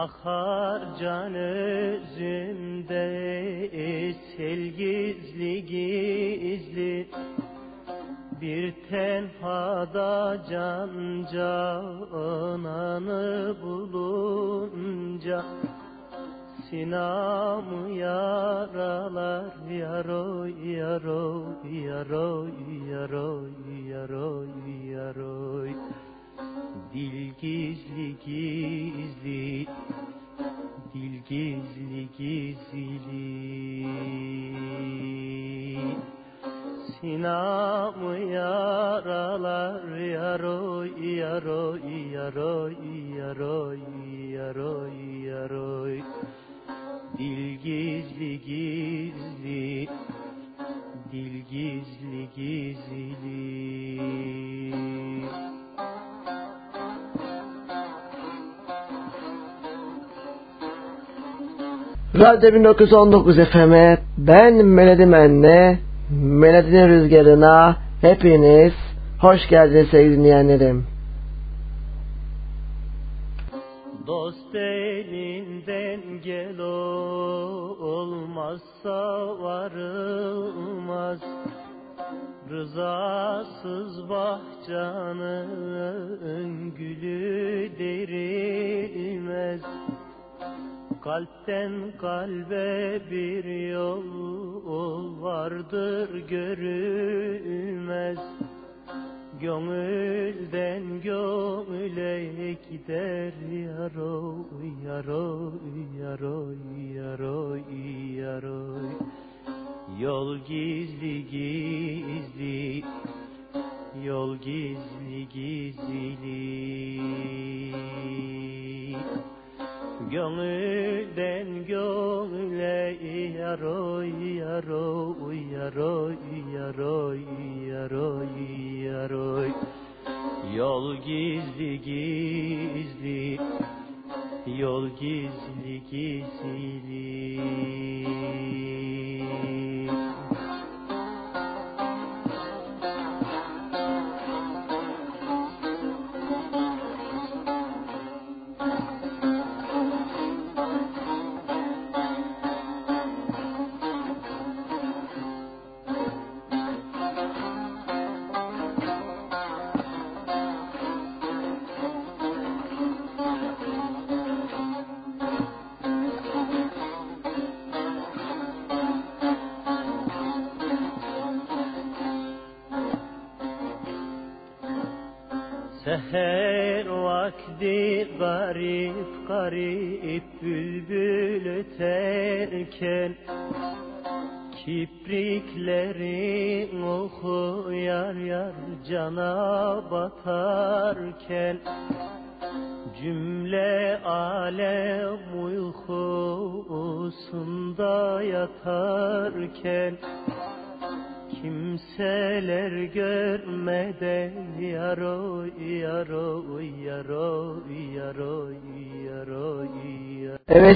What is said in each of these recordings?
Akar can özümde sel gizli gizli. Bir tenhada can cananı bulunca Sinamı Radyo 1919 FM'e ben Melodi Menne, Melodi'nin rüzgarına hepiniz hoş geldiniz sevgili dinleyenlerim.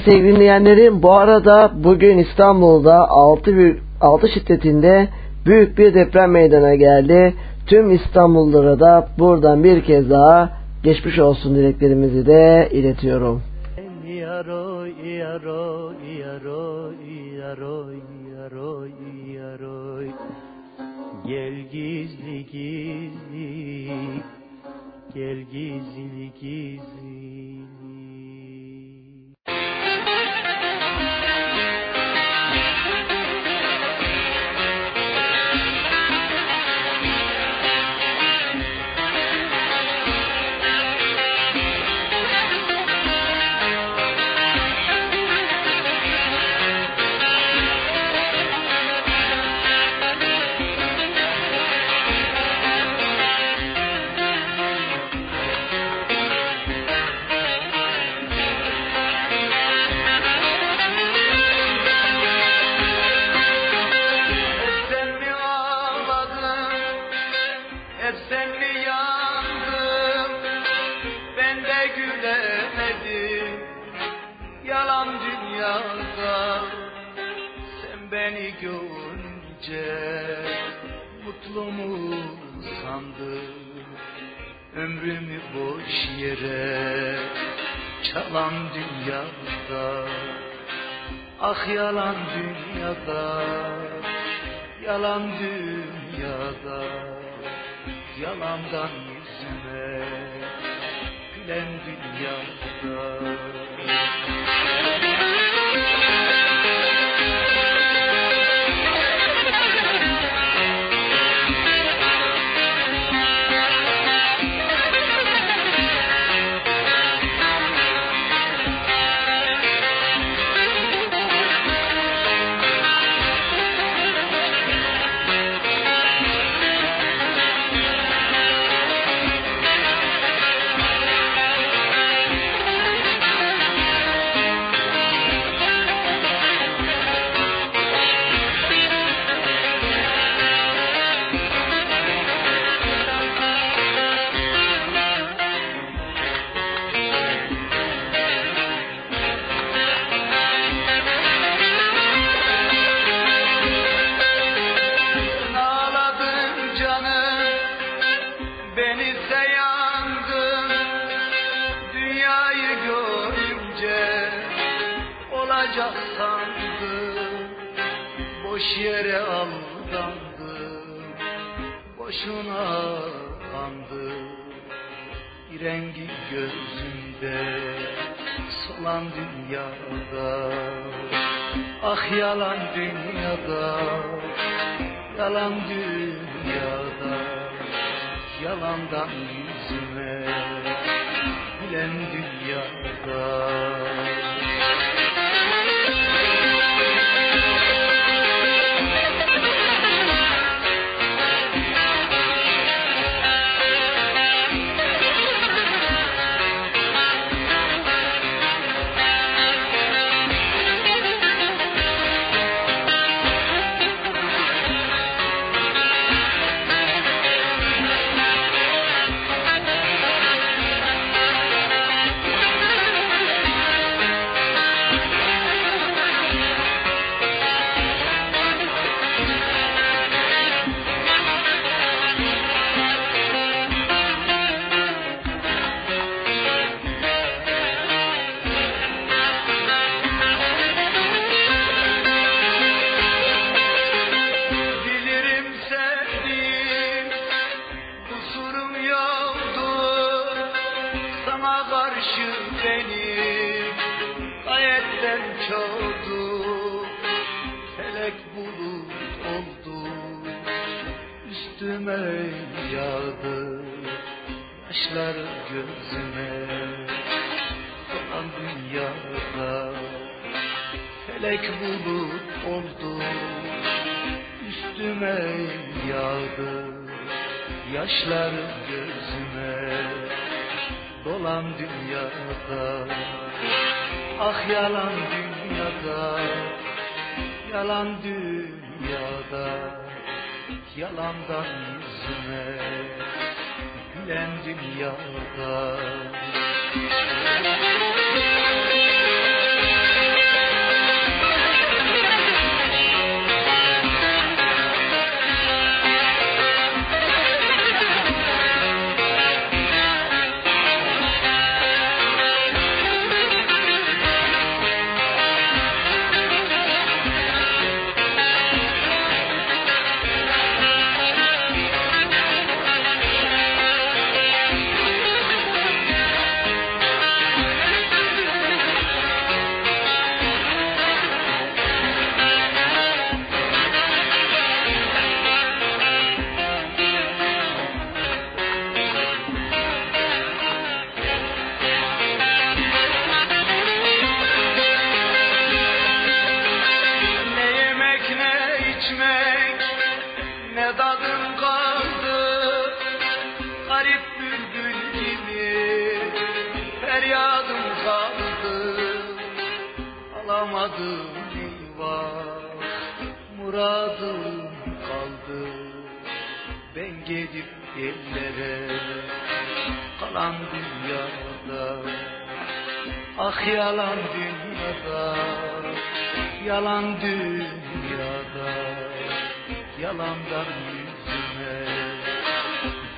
Sevgili dinleyenlerim bu arada bugün İstanbul'da 6, büyük, 6 şiddetinde büyük bir deprem meydana geldi. Tüm İstanbullulara da buradan bir kez daha geçmiş olsun dileklerimizi de iletiyorum. Gel gizli gizli Gel gizli gizli yere Çalan dünyada Ah yalan dünyada Yalan dünyada Yalandan yüzüme Gülen dünyada. rengi gözünde Solan dünyada Ah yalan dünyada Yalan dünyada Yalandan yüzüme Gülen dünyada. yalan dünyada Yalan dünyada Yalandan yüzüme Gülen dünyada Müzik ellere Kalan dünyada Ah yalan dünyada Yalan dünyada Yalandan yüzüme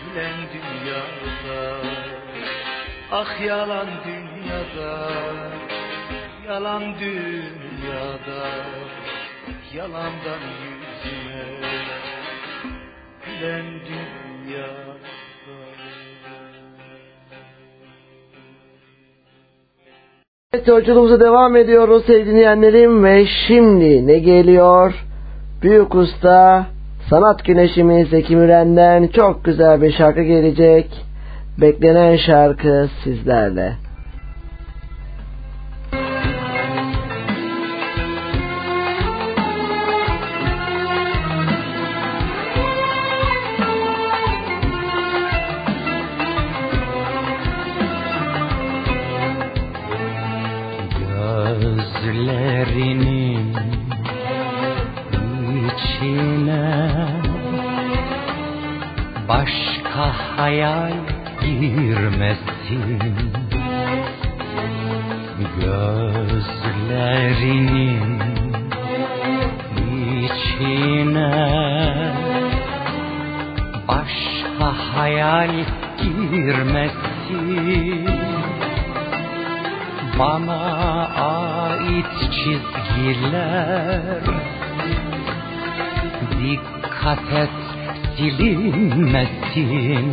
Gülen dünyada Ah yalan dünyada Yalan dünyada Yalandan yüzüme Gülen dünyada. Evet yolculuğumuza devam ediyoruz sevgili dinleyenlerim ve şimdi ne geliyor? Büyük usta sanat güneşimiz Zeki Müren'den çok güzel bir şarkı gelecek. Beklenen şarkı sizlerle. Girmesin Gözlerinin içine başka hayal girmesin bana ait çizgiler. Dikkat et silinmesin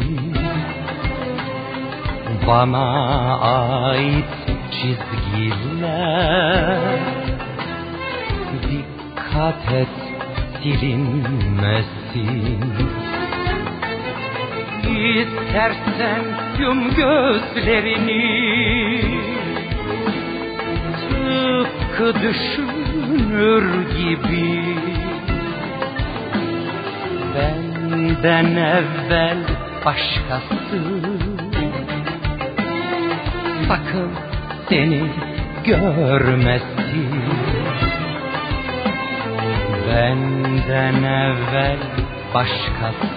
Bana ait çizgiler. Dikkat et silinmesin. İstersen yum gözlerini tıpkı düşünür gibi. Benden evvel başkası Sakın seni görmesin. Benden evvel başkası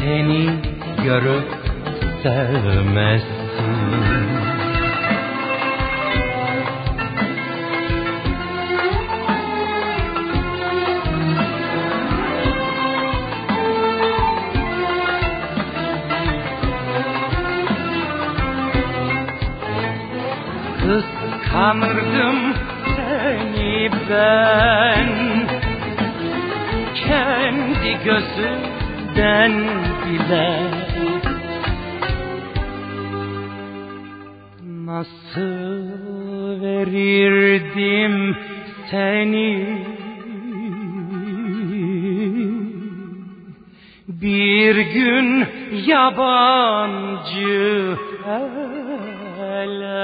Seni görüp sevmesin Bir gün yabancı ele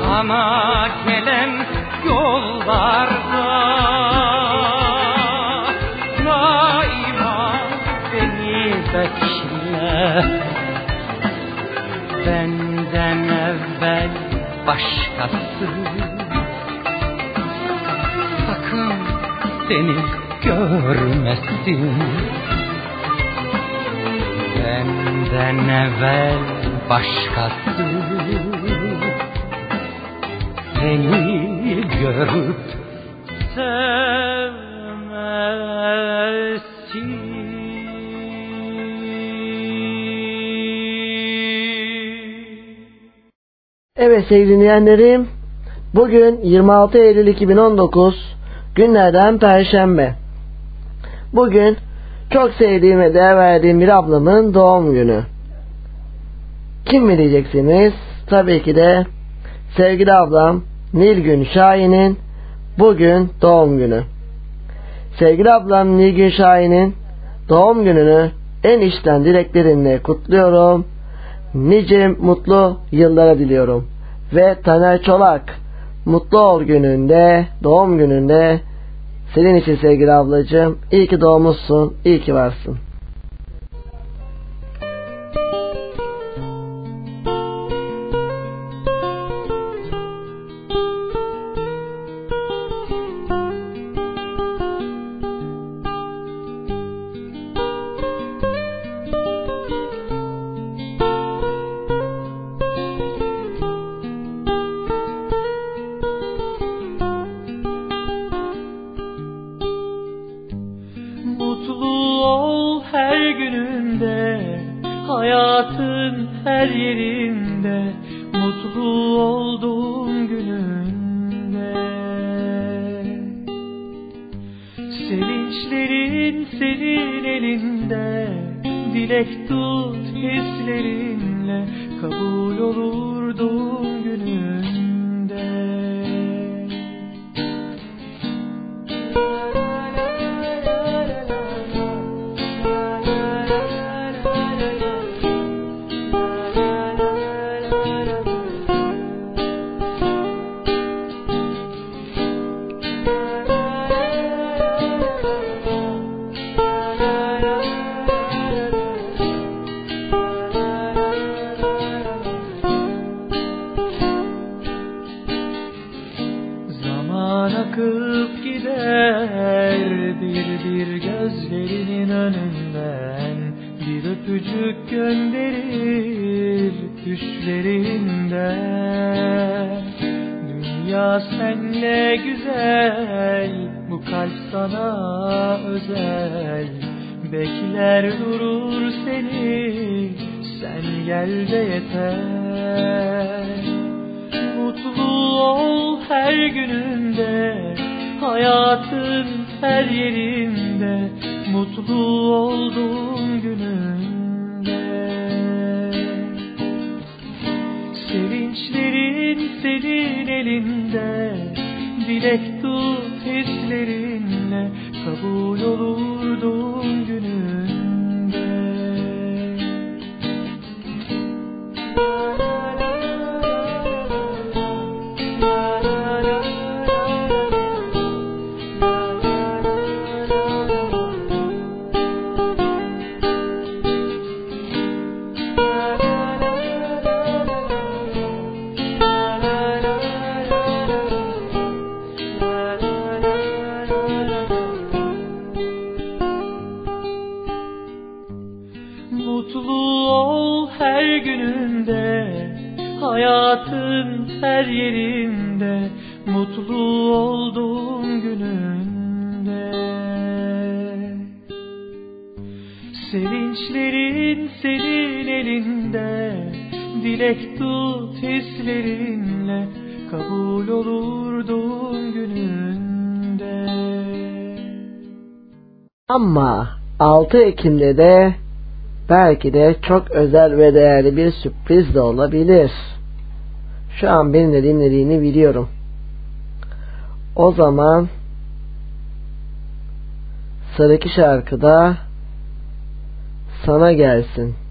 Sana gelen yollarda seni görmesin. Benden evvel başkası Seni görüp sevmesin Evet sevgili dinleyenlerim bugün 26 Eylül 2019 günlerden Perşembe. Bugün çok sevdiğim ve değer verdiğim bir ablamın doğum günü. Kim mi diyeceksiniz? Tabii ki de sevgili ablam Nilgün Şahin'in bugün doğum günü. Sevgili ablam Nilgün Şahin'in doğum gününü en içten dileklerimle kutluyorum. Nice mutlu yıllara diliyorum. Ve Taner Çolak mutlu ol gününde, doğum gününde senin için sevgili ablacığım. İyi ki doğmuşsun, iyi ki varsın. Senin elinde Dilek tut hislerinle Kabul olur doğum gününde Ama 6 Ekim'de de belki de çok özel ve değerli bir sürpriz de olabilir. Şu an beni de dinlediğini biliyorum. O zaman sıradaki şarkıda sana gelsin.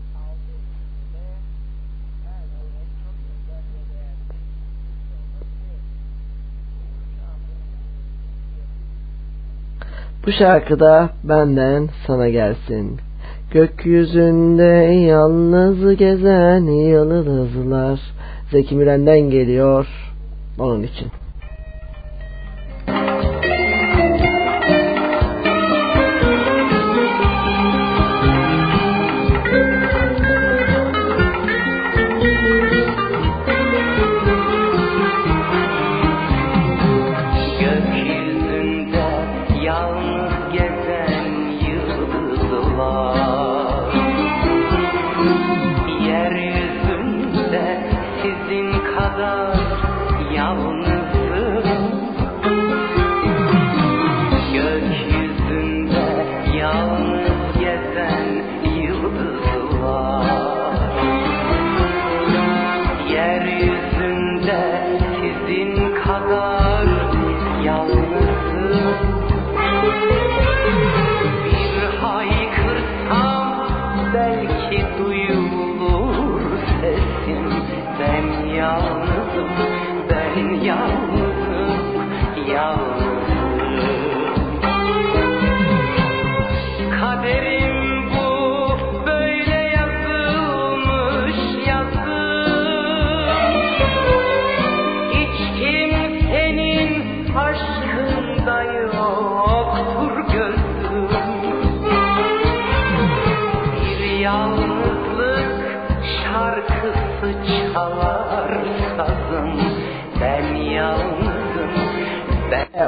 Bu şarkıda benden sana gelsin. Gökyüzünde yalnız gezen yıldızlar. Zeki Müren'den geliyor. Onun için.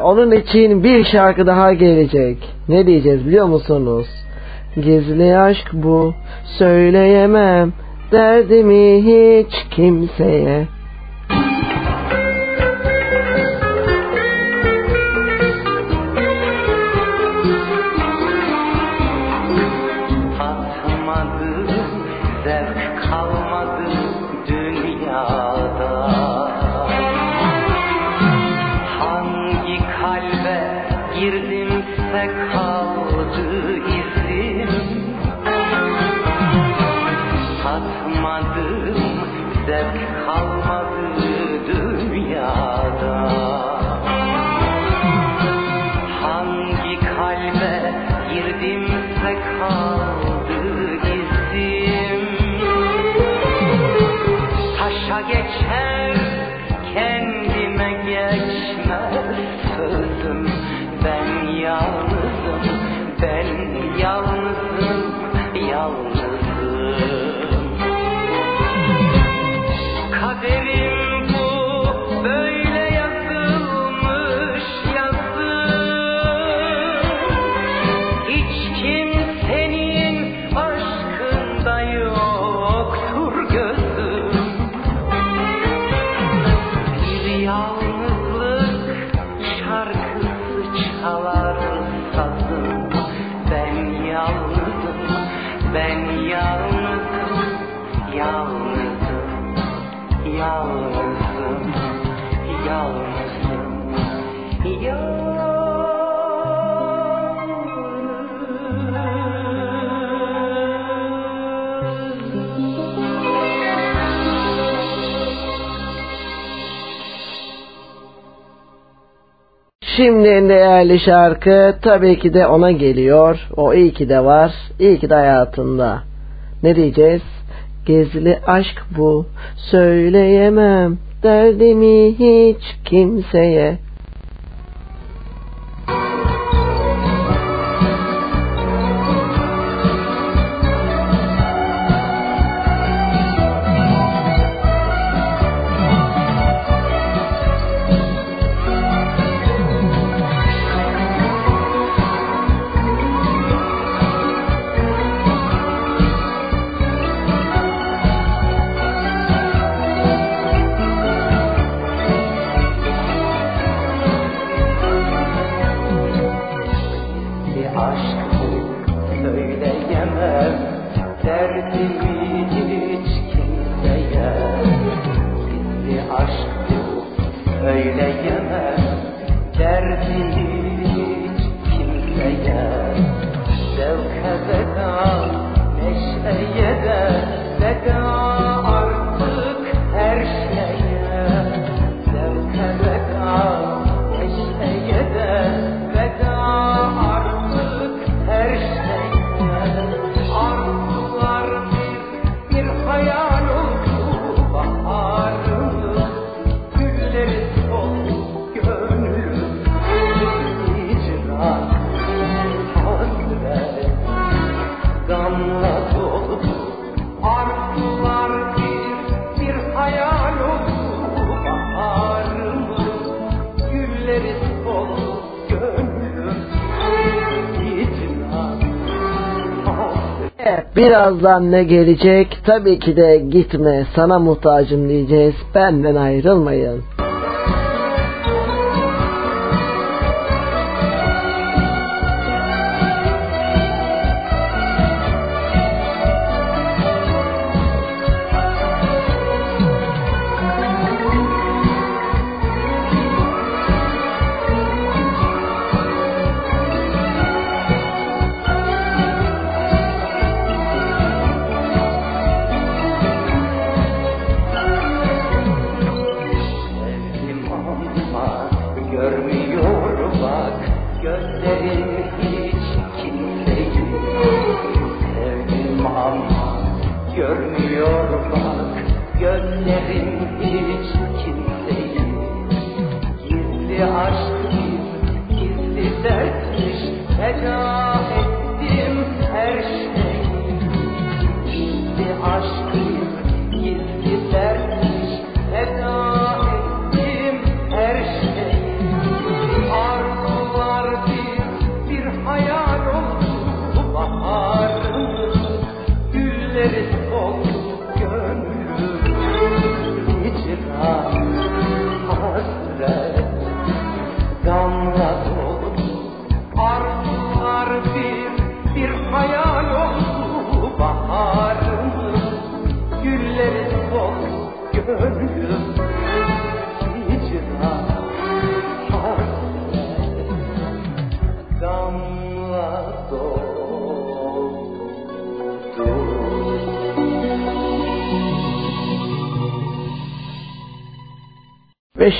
onun için bir şarkı daha gelecek. Ne diyeceğiz biliyor musunuz? Gizli aşk bu, söyleyemem derdimi hiç kimseye. Şimdi en değerli şarkı tabii ki de ona geliyor. O iyi ki de var. İyi ki de hayatında. Ne diyeceğiz? Gezili aşk bu. Söyleyemem derdimi hiç kimseye. birazdan ne gelecek? Tabii ki de gitme sana muhtacım diyeceğiz. Benden ayrılmayın.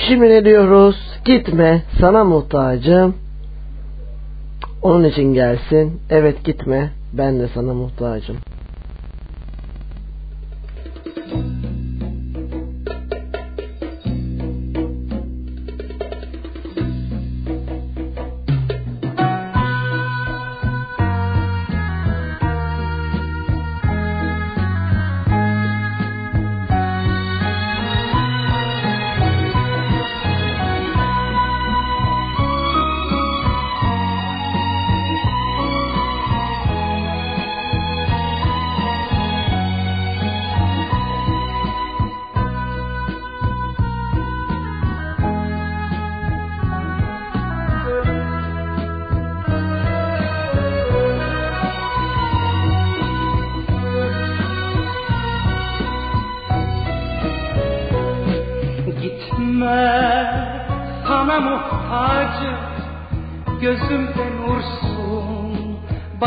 Ve şimdi ne diyoruz? Gitme sana muhtacım. Onun için gelsin. Evet gitme ben de sana muhtacım.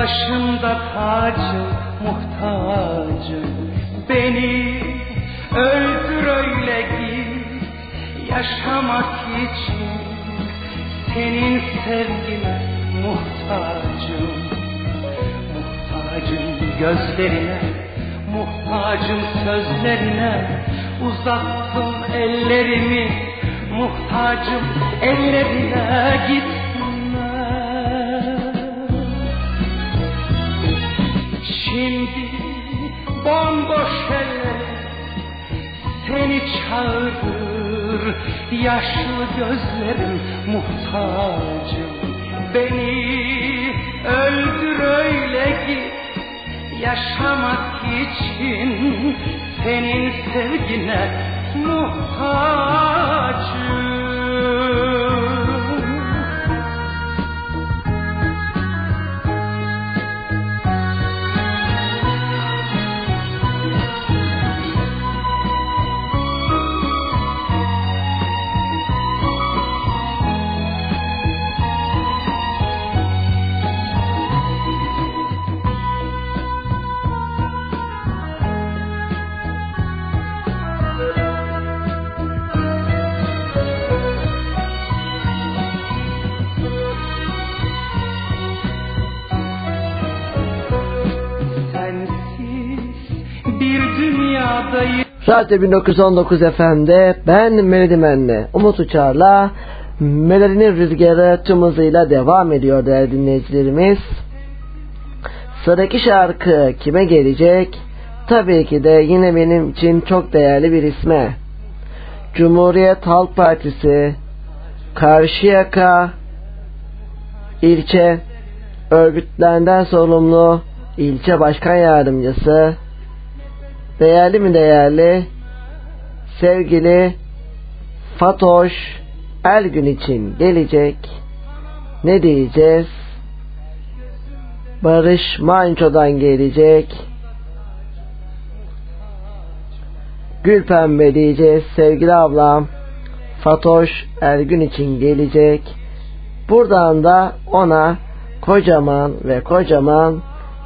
Başımda tacım Muhtacım Beni öldür öyle git Yaşamak için Senin sevgine muhtacım. Muhtacım gözlerine Muhtacım sözlerine Uzattım ellerimi Muhtacım ellerine gitme çağırır Yaşlı gözlerim muhtacım Beni öldür öyle git yaşamak için senin sevgine muhtacım. Radyo 1919 FM'de ben Melodi Menne, Umut Uçar'la Melodi'nin rüzgarı tüm hızıyla devam ediyor değerli dinleyicilerimiz. Sıradaki şarkı kime gelecek? Tabii ki de yine benim için çok değerli bir isme. Cumhuriyet Halk Partisi Karşıyaka ilçe örgütlerinden sorumlu ilçe başkan yardımcısı değerli mi değerli? Sevgili Fatoş Ergün için gelecek. Ne diyeceğiz? Barış Manço'dan gelecek. Gül Pembe diyeceğiz sevgili ablam. Fatoş Ergün için gelecek. Buradan da ona kocaman ve kocaman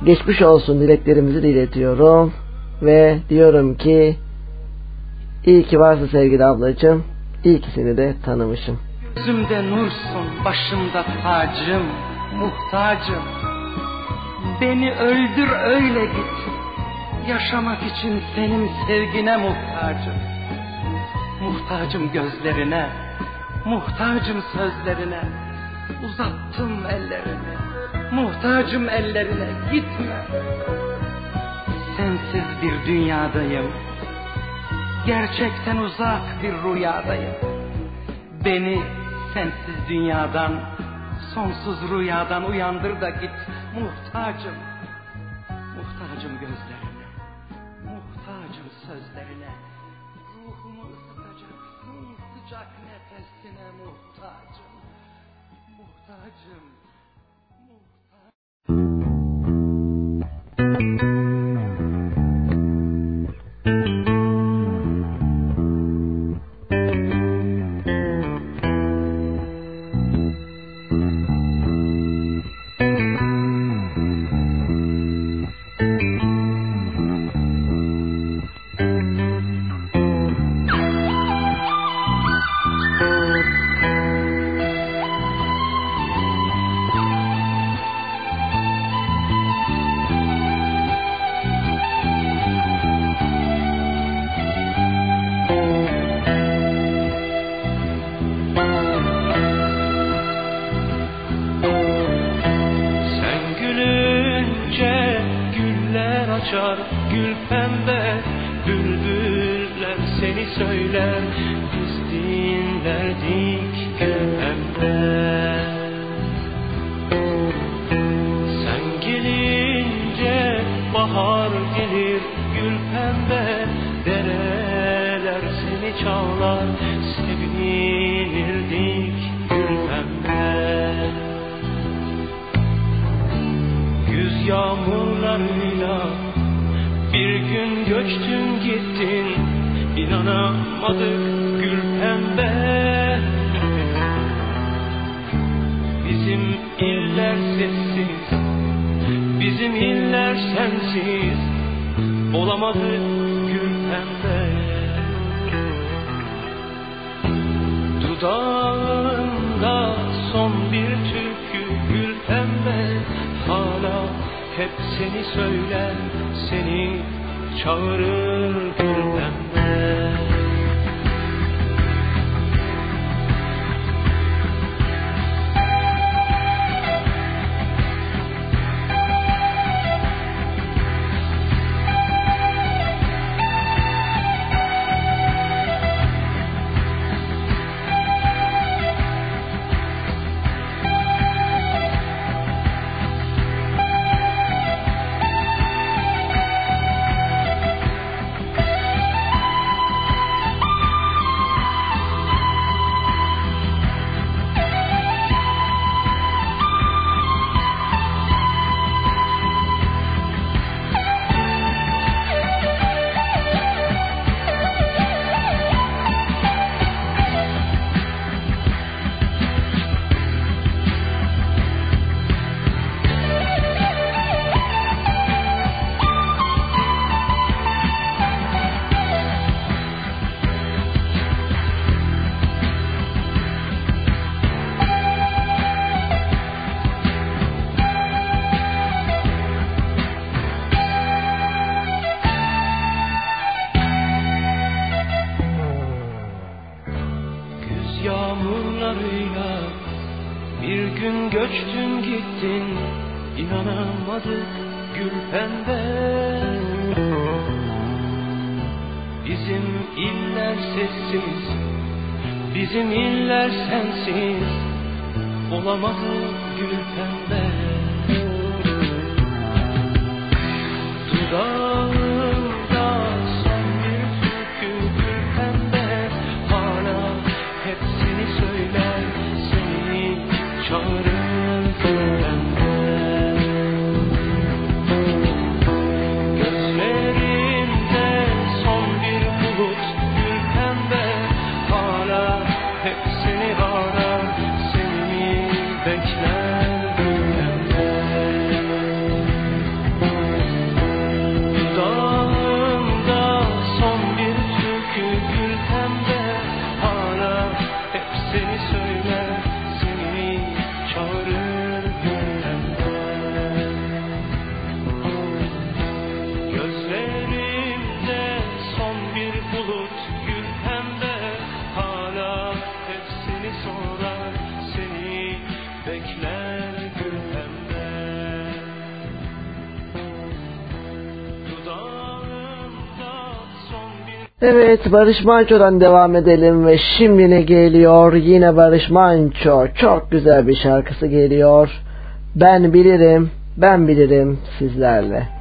geçmiş olsun dileklerimizi diletiyorum ve diyorum ki iyi ki varsın sevgili ablacığım. İyi ki seni de tanımışım. Gözümde nursun, başımda tacım, muhtacım. Beni öldür öyle git. Yaşamak için senin sevgine muhtacım. Muhtacım gözlerine, muhtacım sözlerine. Uzattım ellerimi, muhtacım ellerine gitme. Sensiz bir dünyadayım. Gerçekten uzak bir rüyadayım. Beni sensiz dünyadan, sonsuz rüyadan uyandır da git. Muhtacım, muhtacım gözlerine, muhtacım sözlerine. Ruhumu ısıtacak sıcak nefesine muhtacım. yalan sevinirdik gül pembe Güz yağmurlarıyla bir gün göçtün gittin inanamadık söyler seni çağırır Evet Barış Manço'dan devam edelim ve şimdi ne geliyor? Yine Barış Manço. Çok güzel bir şarkısı geliyor. Ben bilirim, ben bilirim sizlerle.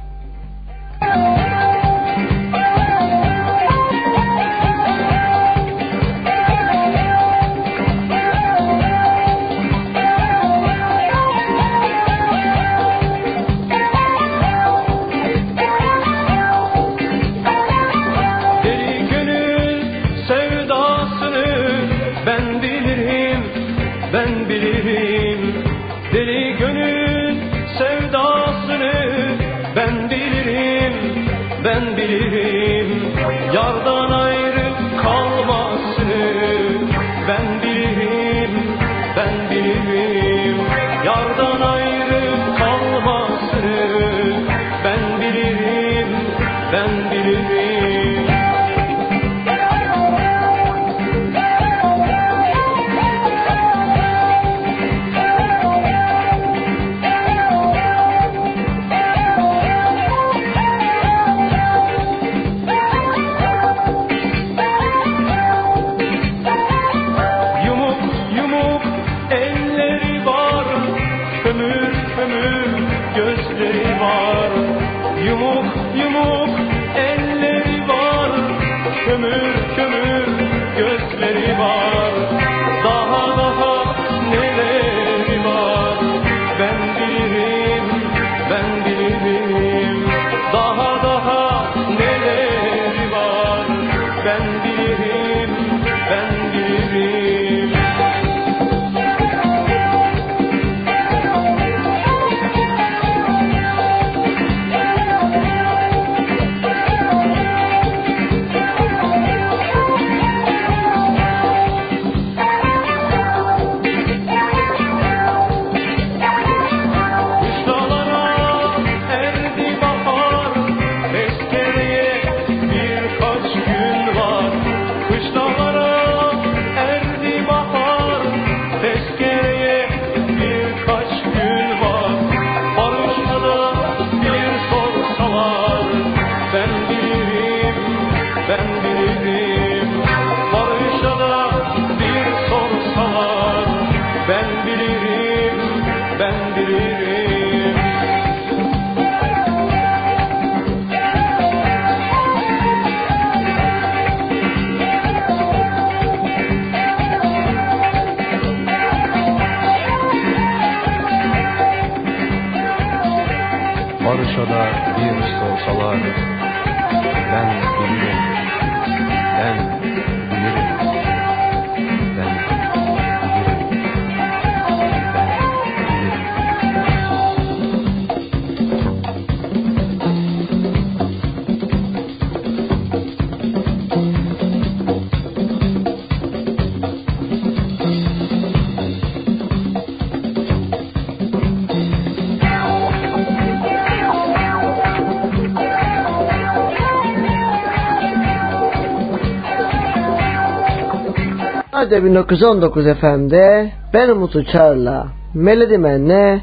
de 1919 efemde ben Umut Uçar'la Melodi Men'le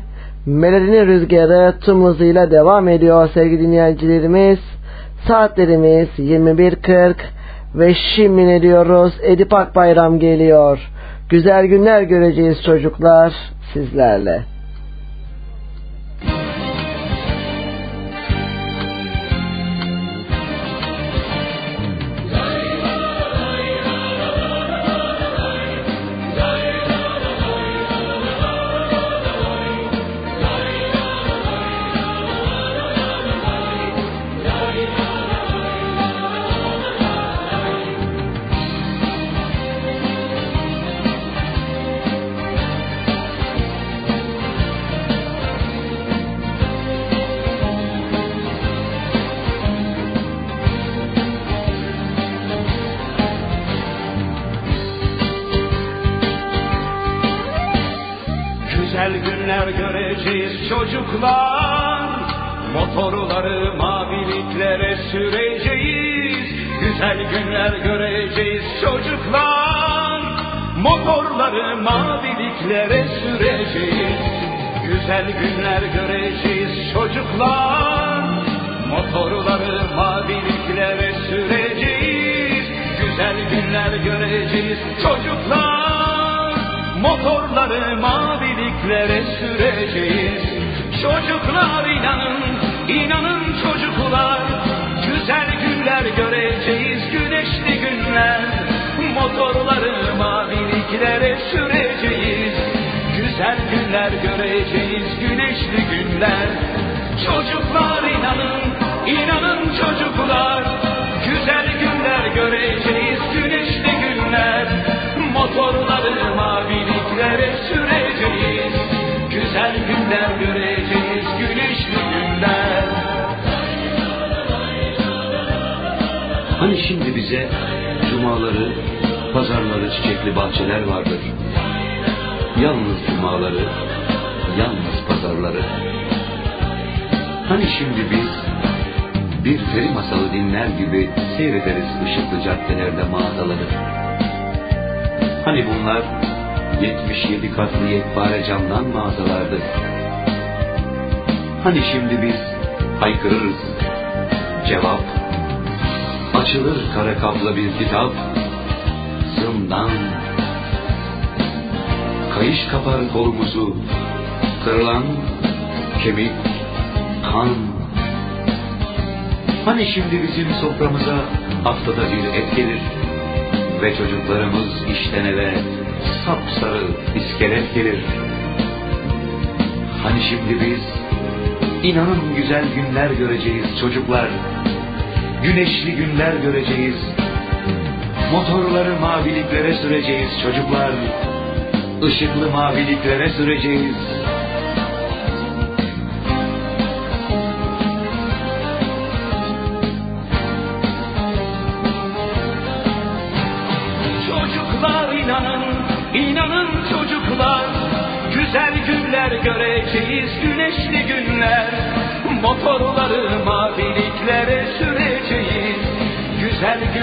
Melodinin Rüzgarı tüm hızıyla devam ediyor sevgili dinleyicilerimiz. Saatlerimiz 21.40 ve şimdi ne diyoruz? Edip Akbayram geliyor. Güzel günler göreceğiz çocuklar sizlerle. Hani şimdi bize cumaları, pazarları, çiçekli bahçeler vardır. Yalnız cumaları, yalnız pazarları. Hani şimdi biz bir peri masalı dinler gibi seyrederiz ışıklı caddelerde mağazaları. Hani bunlar 77 katlı yekpare camdan mağazalardı. Hani şimdi biz haykırırız. Cevap Açılır kara kaplı bir kitap. Zımdan Kayış kapar kolumuzu Kırılan kemik Kan. Hani şimdi bizim soframıza Haftada bir et gelir Ve çocuklarımız işten eve Sapsarı iskelet gelir. Hani şimdi biz inanın güzel günler göreceğiz çocuklar güneşli günler göreceğiz. Motorları maviliklere süreceğiz çocuklar. Işıklı maviliklere süreceğiz. Çocuklar inanın, inanın çocuklar Güzel günler göreceğiz,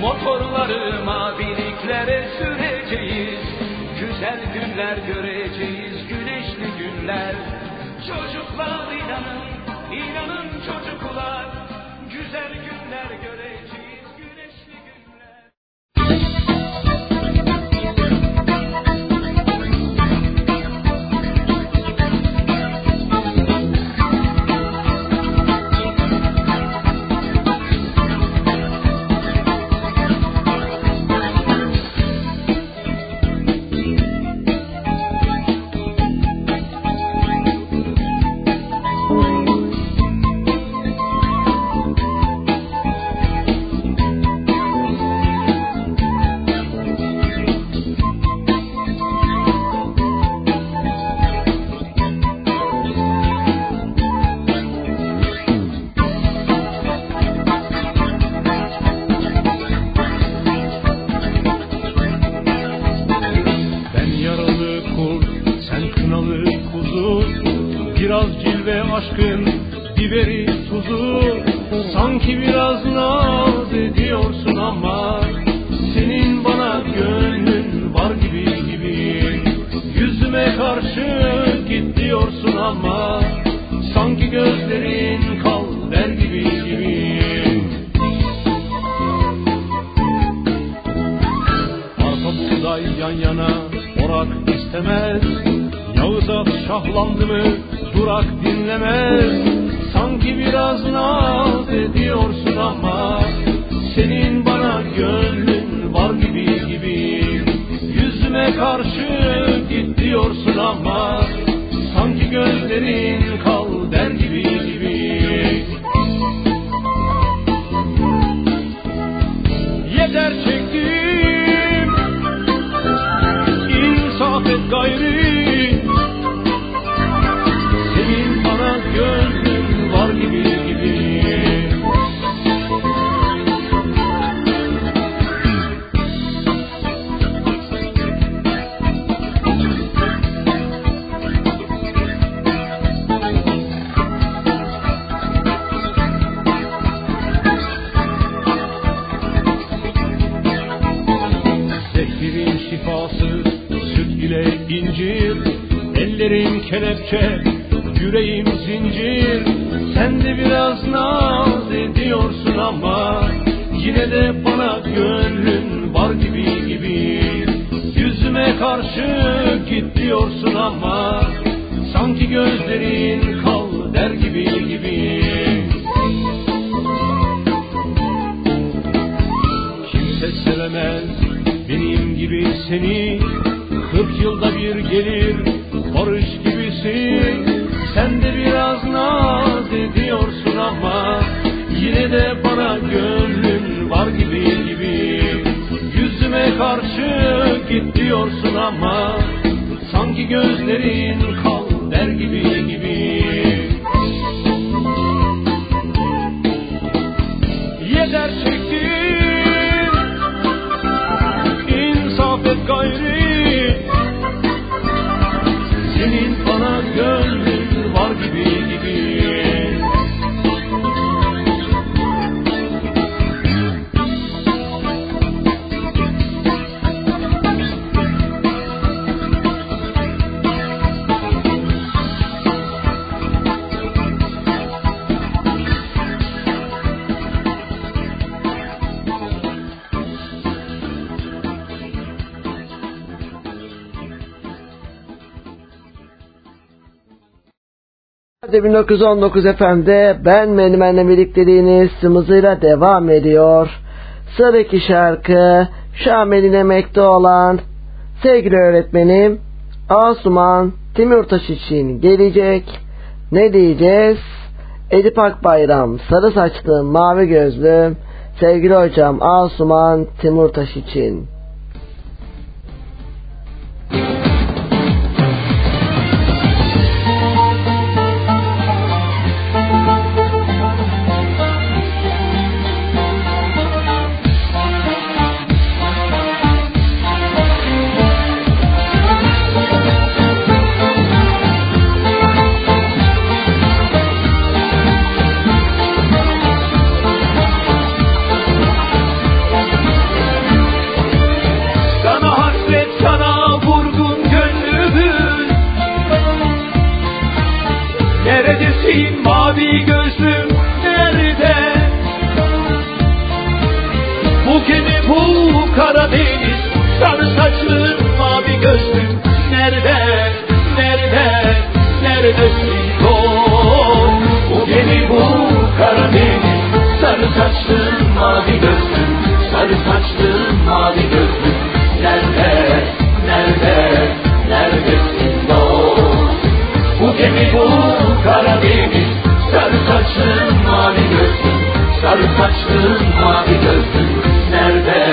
Motorları maviliklere süreceğiz. Güzel günler göreceğiz, güneşli günler. Çocuklar inanın, inanın çocuklar. Güzel günler göreceğiz, zincir Ellerim kelepçe yüreğim zincir. Sen de biraz naz ediyorsun ama Yine de bana gönlün var gibi gibi. Yüzüme karşı git diyorsun ama Sanki gözlerin kal der gibi gibi. Kimse sevemez benim gibi seni. Kırk yılda bir gelir barış gibisin. Sen de biraz naz ediyorsun ama Yine de bana gönlün var gibi gibi. Yüzüme karşı git diyorsun ama Sanki gözlerin Hadi 1919 FM'de ben Menemen'le birlikteliğiniz hızıyla devam ediyor. Sıradaki şarkı Şamil dinlemekte olan sevgili öğretmenim Asuman Timurtaş için gelecek. Ne diyeceğiz? Edip Akbayram sarı saçlı mavi gözlü sevgili hocam Asuman Timurtaş için. Nerede Nerede Neredesin o Bu gemi bu Karadeniz Sarı saçlın mavi gözlüm. Sarı saçlın mavi gözlüm. Nerede Nerede Neredesin dost Bu gemi bu Karadeniz Sarı saçlın mavi gözlüm. Sarı saçlın mavi gözlüm. Nerede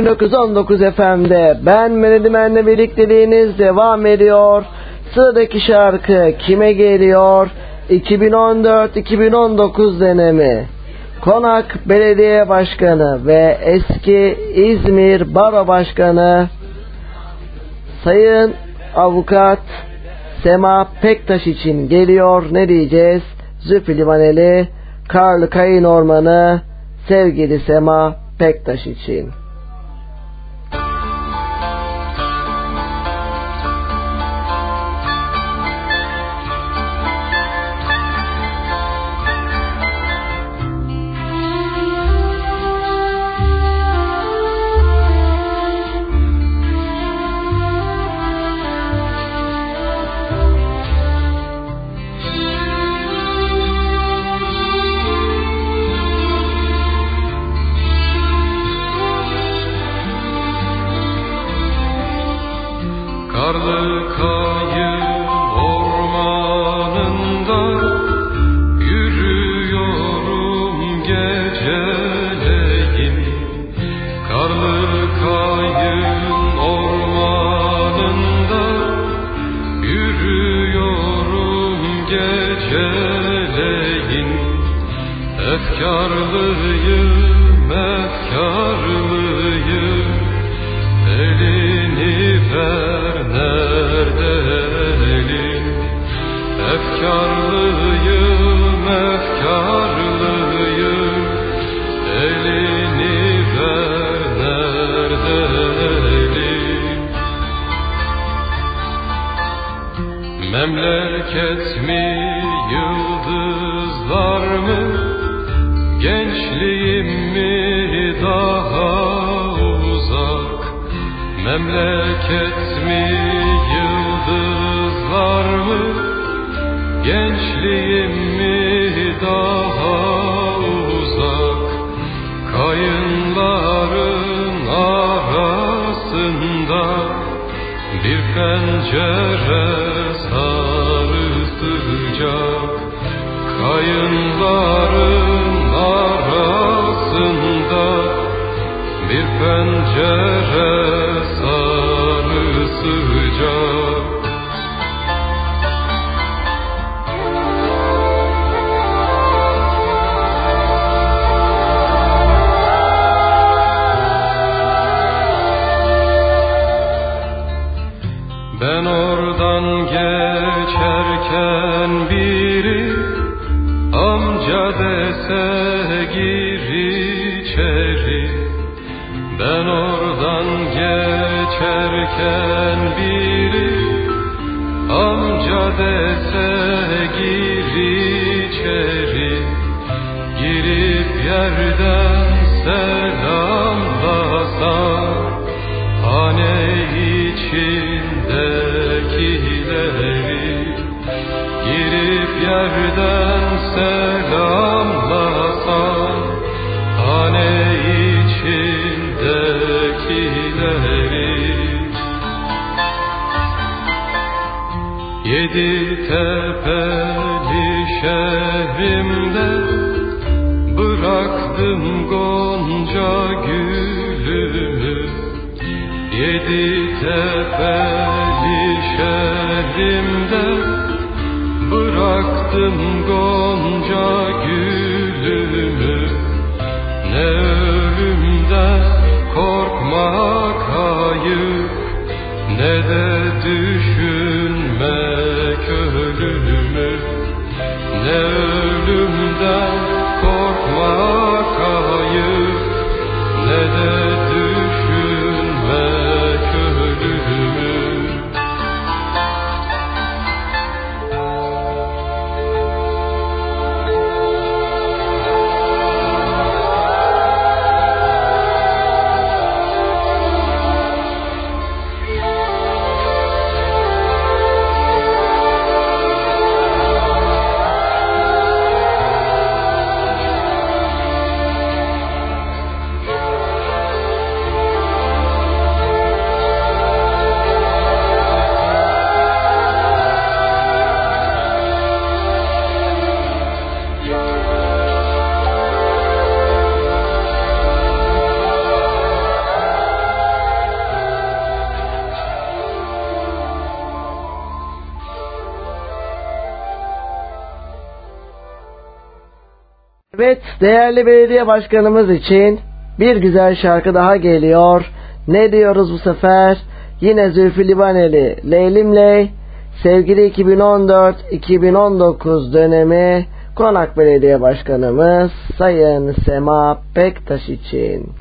1919 FM'de ben Melodimen'le birlikteliğiniz devam ediyor. Sıradaki şarkı kime geliyor? 2014-2019 dönemi. Konak Belediye Başkanı ve eski İzmir Baro Başkanı Sayın Avukat Sema Pektaş için geliyor. Ne diyeceğiz? Züfü Livaneli, Karlı Kayın Ormanı, sevgili Sema Pektaş için. Yedi tepeli şehrimde Bıraktım gonca gülümü Yedi tepeli şehrimde Bıraktım gonca gülümü Ne ölümden korkma. Under the değerli belediye başkanımız için bir güzel şarkı daha geliyor. Ne diyoruz bu sefer? Yine Zülfü Livaneli Leylim Ley sevgili 2014-2019 dönemi Konak Belediye Başkanımız Sayın Sema Pektaş için.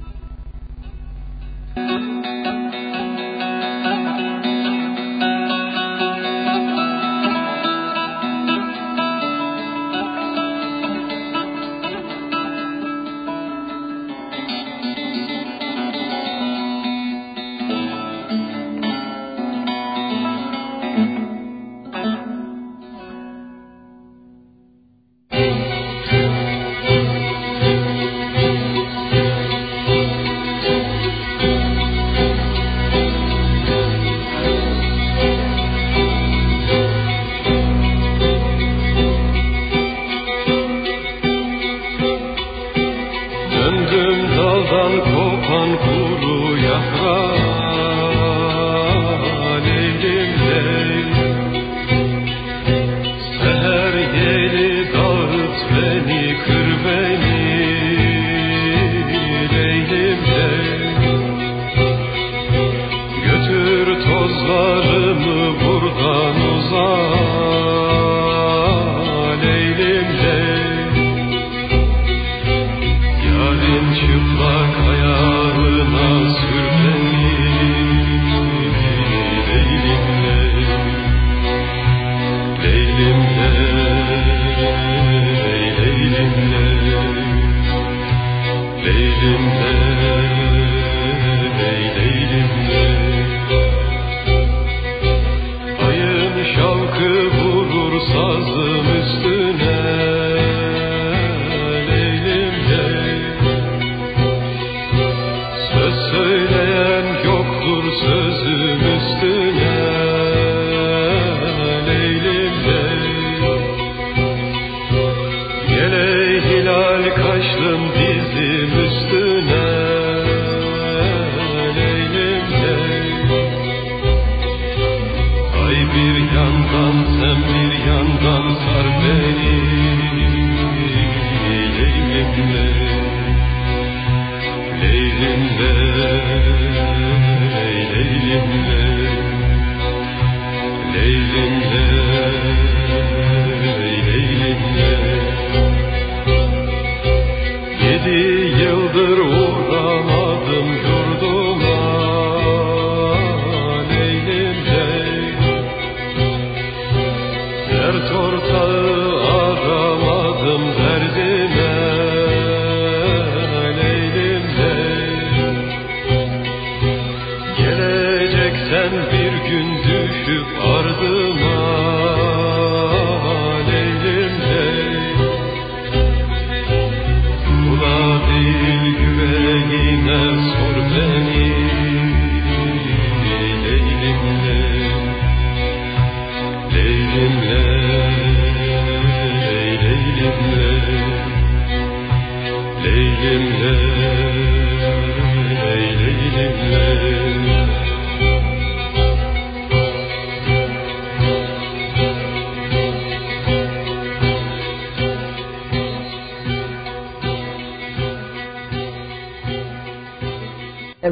dert ortağı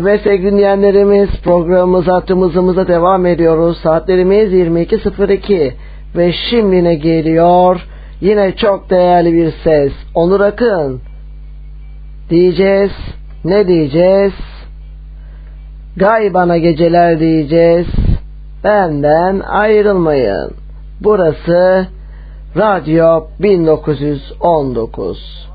Evet sevgili dinleyenlerimiz programımıza tüm devam ediyoruz. Saatlerimiz 22.02 ve şimdi ne geliyor? Yine çok değerli bir ses. Onur Akın. Diyeceğiz. Ne diyeceğiz? Gay bana geceler diyeceğiz. Benden ayrılmayın. Burası Radyo 1919.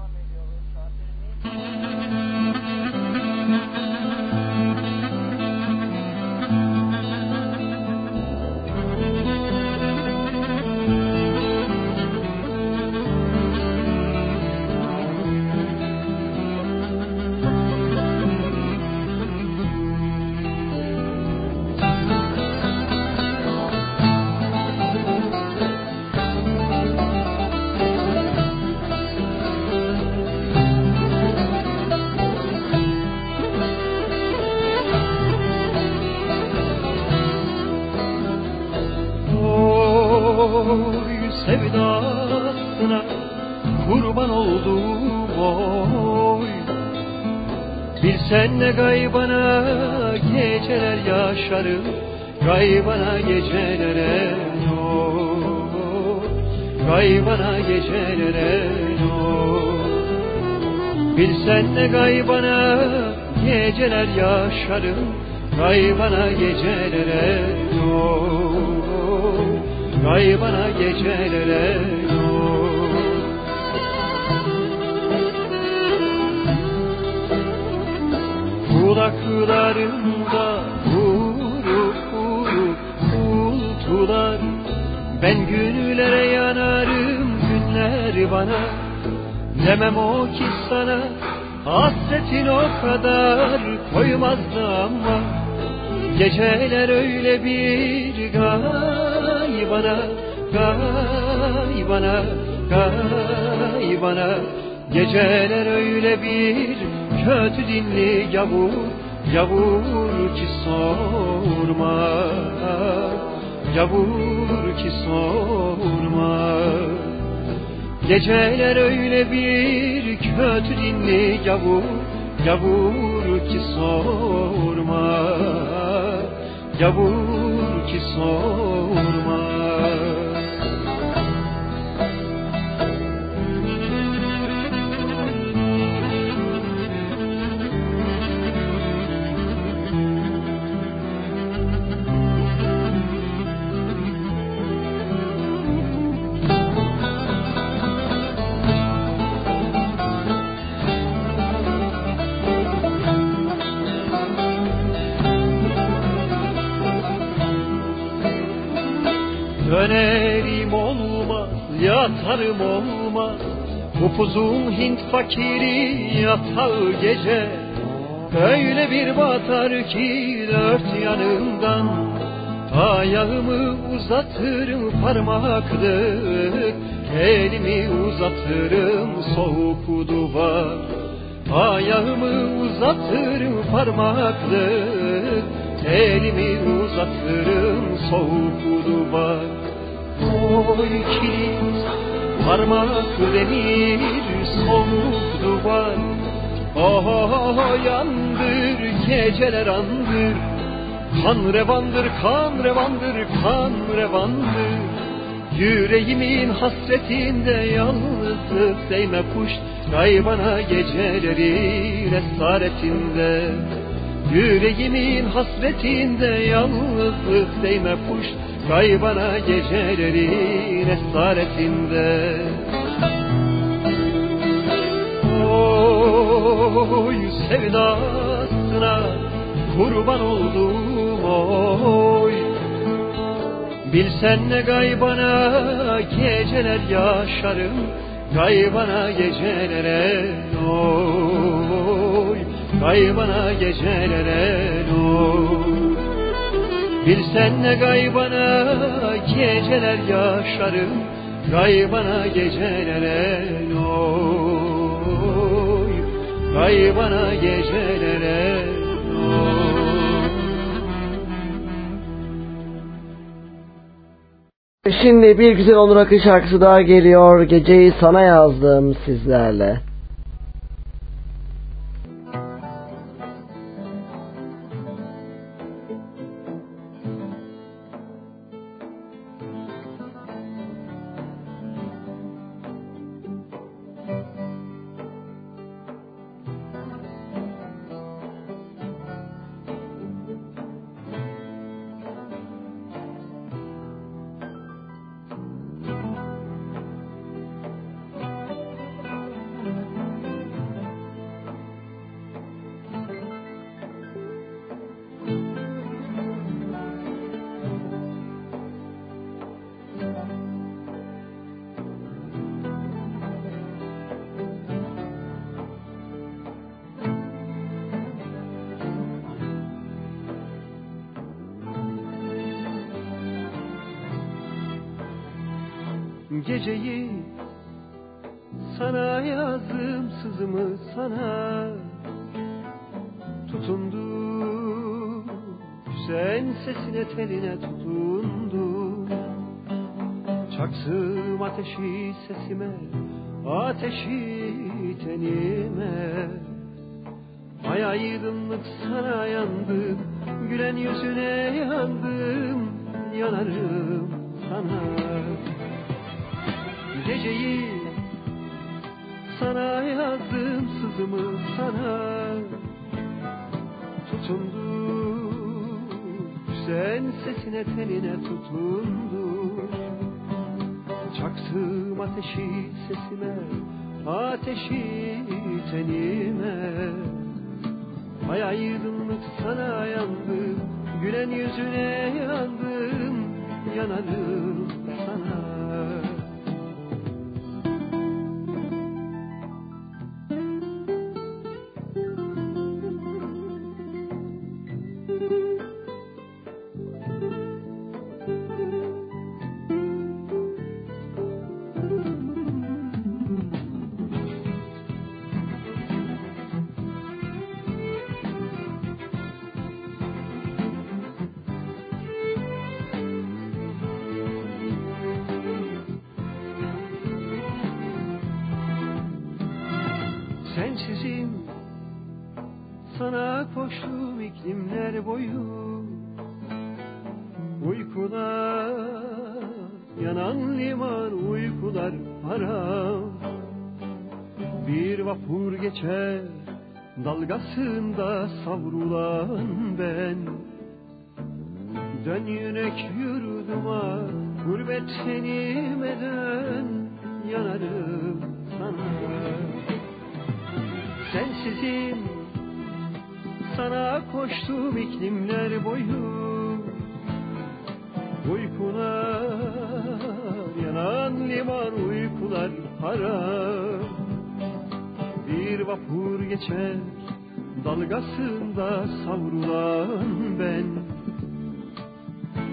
geceler yaşarım Gaybana gecelere yok Gaybana gecelere yok Geceler öyle bir gaybana Gaybana Gaybana Geceler öyle bir kötü dinli yavur Yavur ki sorma. Yavur ki sorma. Geceler öyle bir kötü dinli yavur Yavur ki sorma Yavur ki sorma Upuzun Hint fakiri yatağı gece. Öyle bir batar ki dört yanımdan. Ayağımı uzatırım parmaklık Elimi uzatırım soğuk duvar. Ayağımı uzatırım parmaklık Elimi uzatırım soğuk duvar. Oy kilit parmak demir soğuk duvar. Oh, oh, oh yandır geceler andır. Kan revandır kan revandır kan revandır. Yüreğimin hasretinde yalnızlık değme kuş. Kaybana gecelerin esaretinde Yüreğimin hasretinde yalnızlık değme kuş Kaybana gecelerin esaretinde Oy sevdasına kurban oldum oy. Bilsen ne gaybana geceler yaşarım Gaybana gecelere oy. Gaybana gecelere oy Bilsen ne gaybana geceler yaşarım Gaybana gecelere oy Gaybana gecelere Şimdi bir güzel Onur Akın şarkısı daha geliyor. Geceyi sana yazdım sizlerle.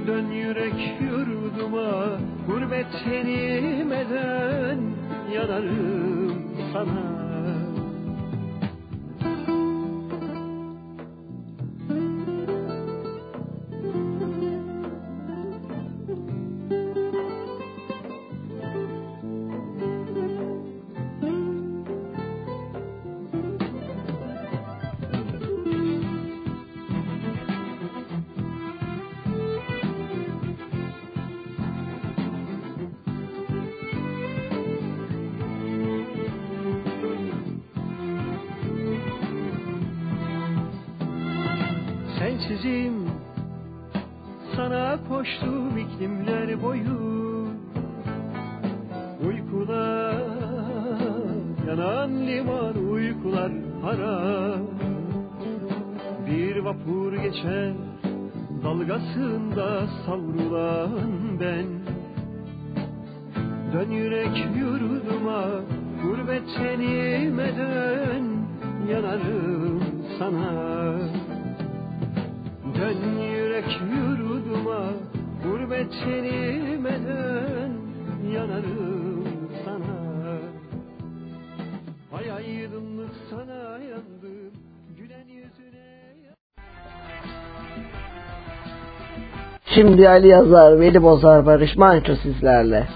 dön yürek yurduma Gurbet seni yanarım sana. Şimdi Ali Yazar, Veli Bozar, Barış Manço sizlerle.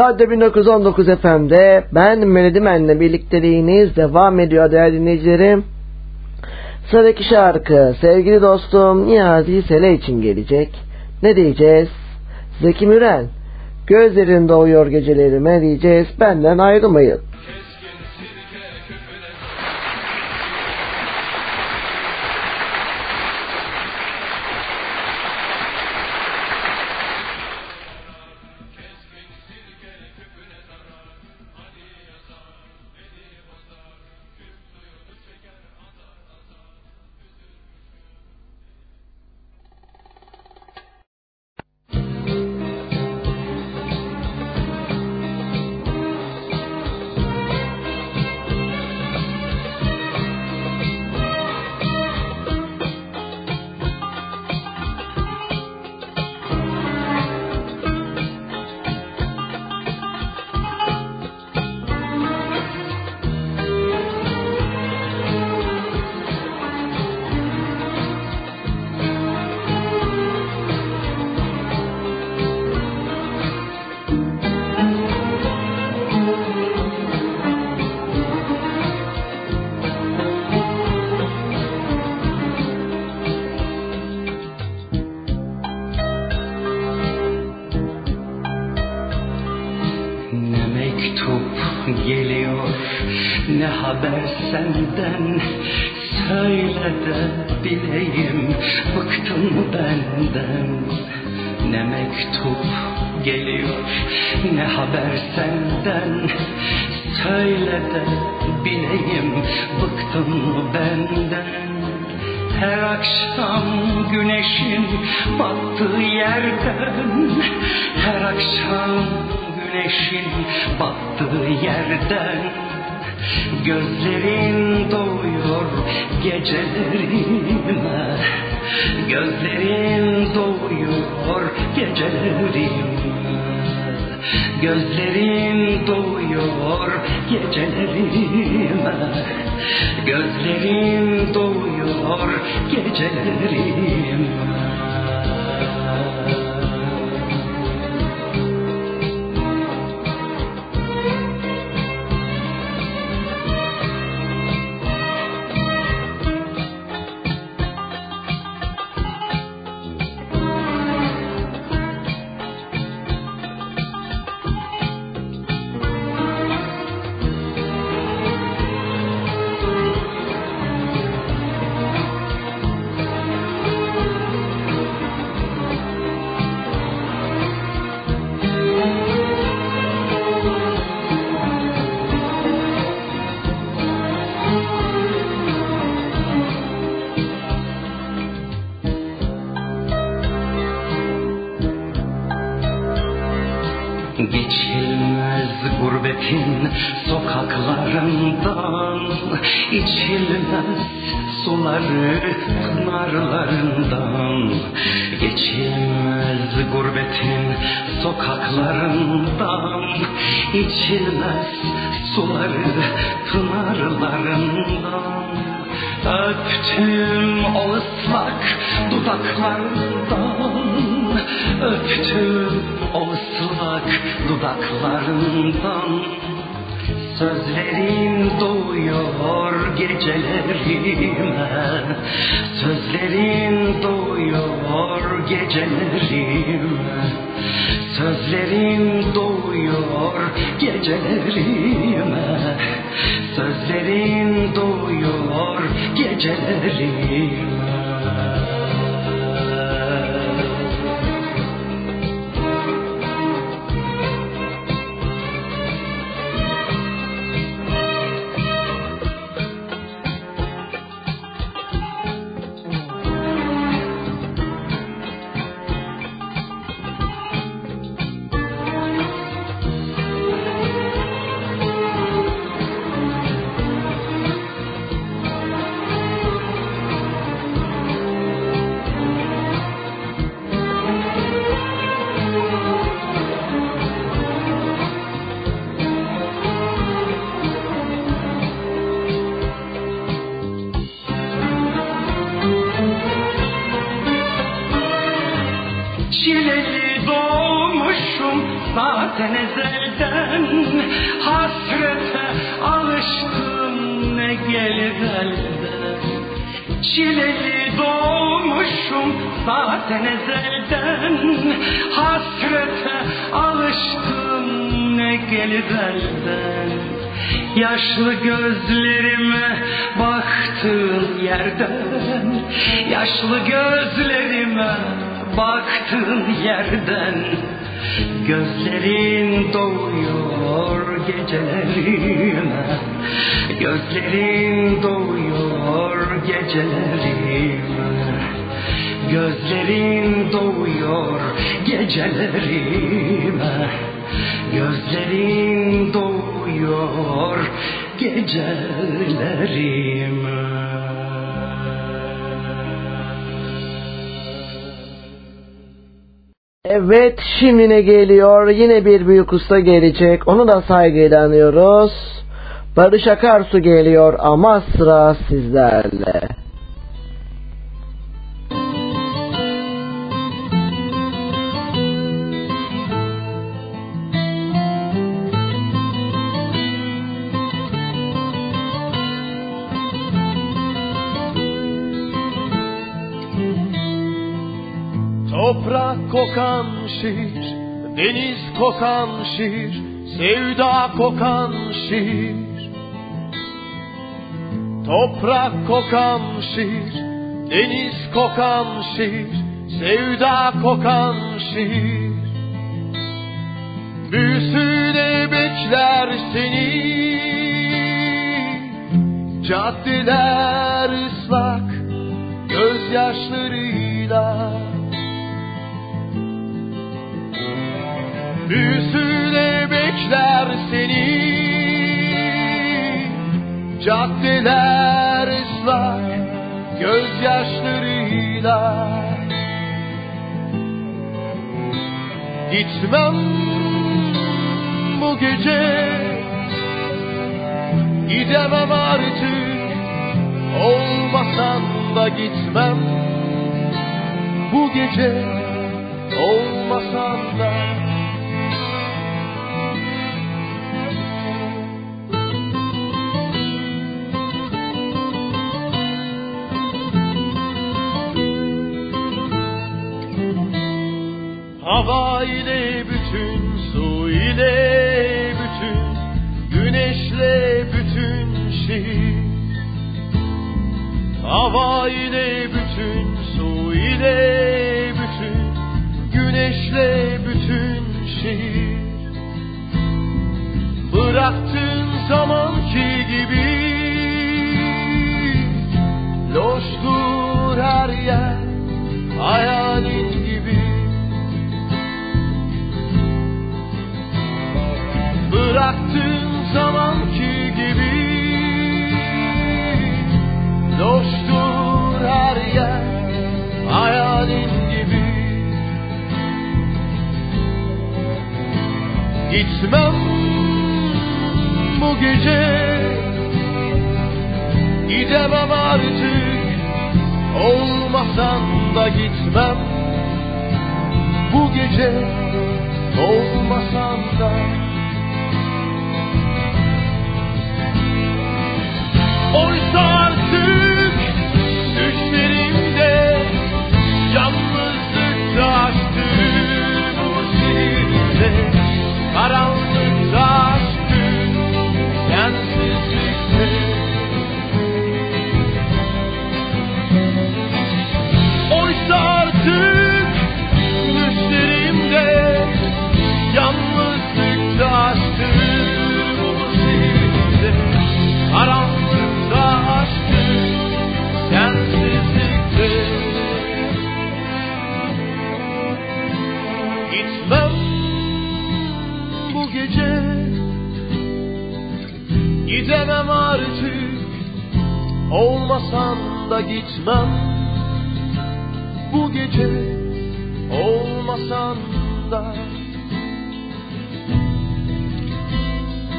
Radyo 1919 FM'de ben Melodimen'le birlikteliğiniz devam ediyor değerli dinleyicilerim. Sıradaki şarkı sevgili dostum Niyazi Sele için gelecek. Ne diyeceğiz? Zeki Müren gözlerin doğuyor gecelerime diyeceğiz benden ayrılmayın. Çileli doğmuşum zaten ezelden. Hasrete alıştım ne gelir elden Yaşlı gözlerime baktığın yerden. Yaşlı gözlerime baktığın yerden. Gözlerin doğuyor gecelerime Gözlerin doğuyor gecelerime. Gözlerin doğuyor gecelerime. Gözlerin doğuyor gecelerime Evet şimdi ne geliyor? Yine bir büyük usta gelecek. Onu da saygıyla anıyoruz. Barış Akarsu geliyor ama sıra sizlerle. Kokan şiir, deniz kokan şiir, sevda kokan şiir. Toprak kokan şiir, deniz kokan şiir, sevda kokan şiir. Büyüsüne bekler seni, caddeler ıslak, gözyaşlarıyla. Büyüsüne bekler seni. Caddeler ıslak gözyaşlarıyla. Gitmem bu gece Gidemem artık. Olmasan da gitmem Bu gece Olmasan da Hava ile bütün, su ile bütün, güneşle bütün şehir. Hava ile bütün, su ile bütün, güneşle bütün şehir. Bıraktığın zamanki gibi Loştur her yer hayalin gibi Bırak baktığın zamanki gibi Loştur her yer hayalin gibi. Gitmem bu gece Gidemem artık. Olmasan da gitmem Bu gece Olmasan da Oysa artık Düşlerimde Yalnızlıkta açtı Bu zihinde Karanlıkta açtı Sensizlikte Olmasan da gitmem. Bu gece olmasan da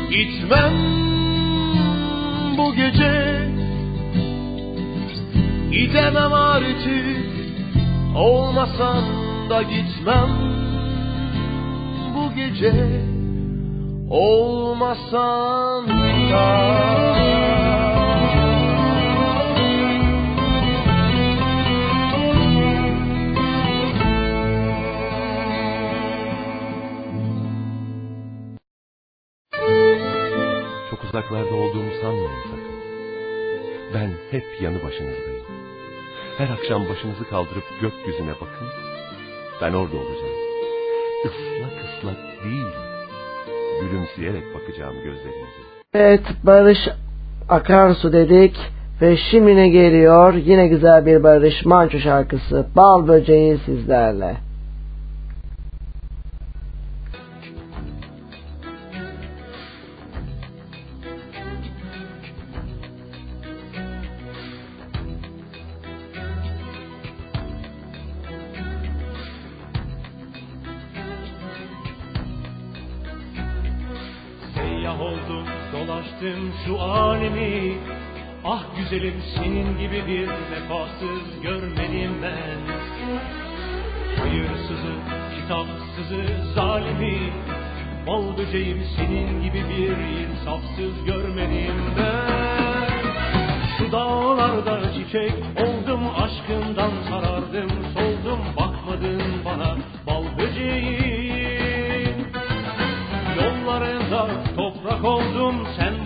Gitmem. Bu gece Gidemem artık. Olmasan da gitmem. Bu gece olmasan da uzaklarda olduğumu sanmayın sakın. Ben hep yanı başınızdayım. Her akşam başınızı kaldırıp gökyüzüne bakın. Ben orada olacağım. Islak ıslak değil. Gülümseyerek bakacağım gözlerinize. Evet Barış Akarsu dedik ve şimdi ne geliyor? Yine güzel bir Barış Manço şarkısı. Bal böceği sizlerle. Senin gibi bir vefasız görmedim ben. Hayırsızı, kitapsızı, zalimi Bal böceğim senin gibi bir insafsız görmedim ben. Şu dağlarda çiçek oldum aşkından sarardım soldum bakmadın bana bal böceğim. Yollarında toprak oldum sen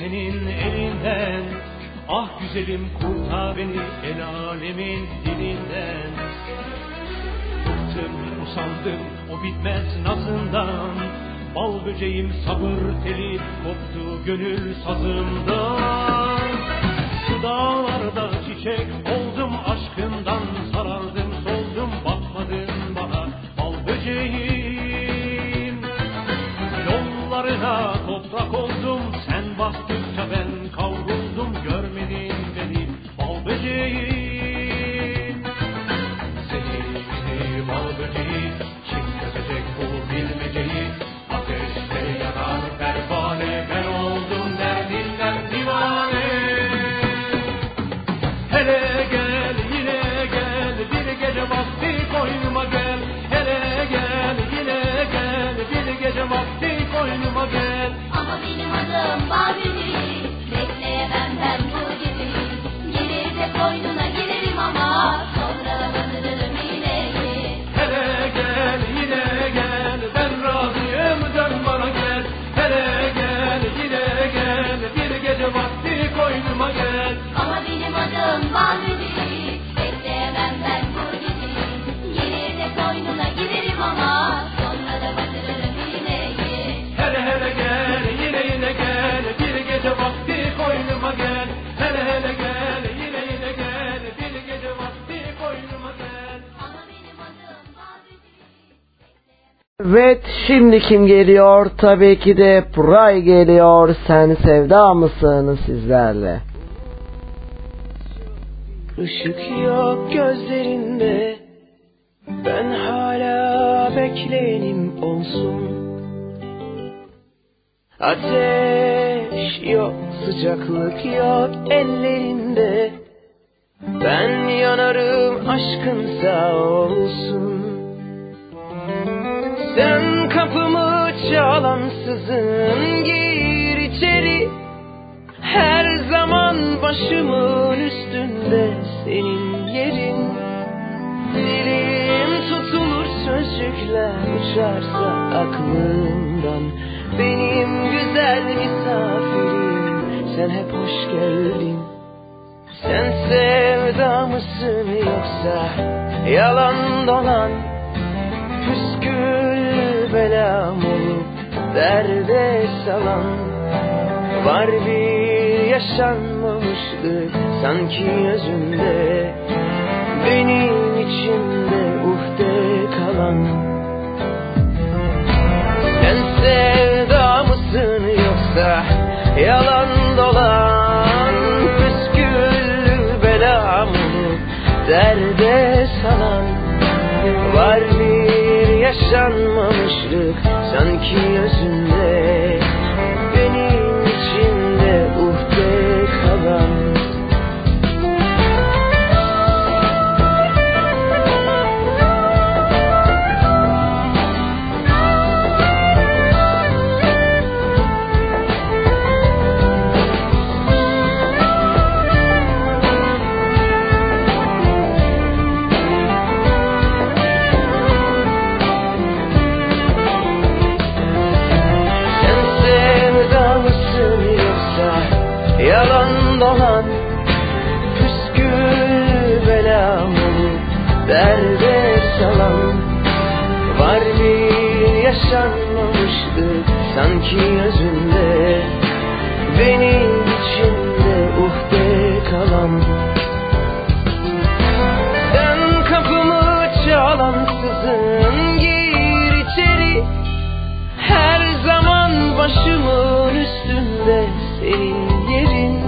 senin elinden. Ah güzelim kurtar beni el alemin dilinden. Bıktım usandım o bitmez nazından. Bal böceğim sabır teli koptu gönül sazımdan. Şu dağlarda çiçek oldum aşkından Evet şimdi kim geliyor? Tabii ki de Pray geliyor. Sen sevda mısın sizlerle? Işık yok gözlerinde Ben hala bekleyenim olsun Ateş yok sıcaklık yok ellerinde Ben yanarım aşkın sağ olsun Sen kapımı çalansızın gir içeri. Her zaman başımın üstünde senin yerin. Dilim tutulur sözcükler uçarsa aklımdan Benim güzel misafirim sen hep hoş geldin. Sen sevda mısın yoksa yalan dolan? Püskül belam olup derde salan Var bir yaşanmamışlık sanki özünde Benim içimde uhde kalan. Sen sevda mısın yoksa yalan dolan yaşanmamışlık sanki özünde yaşanmamışlık sanki özünde Benim içimde uhde kalan. Sen kapımı çalansızın gir içeri. Her zaman başımın üstünde senin yerin.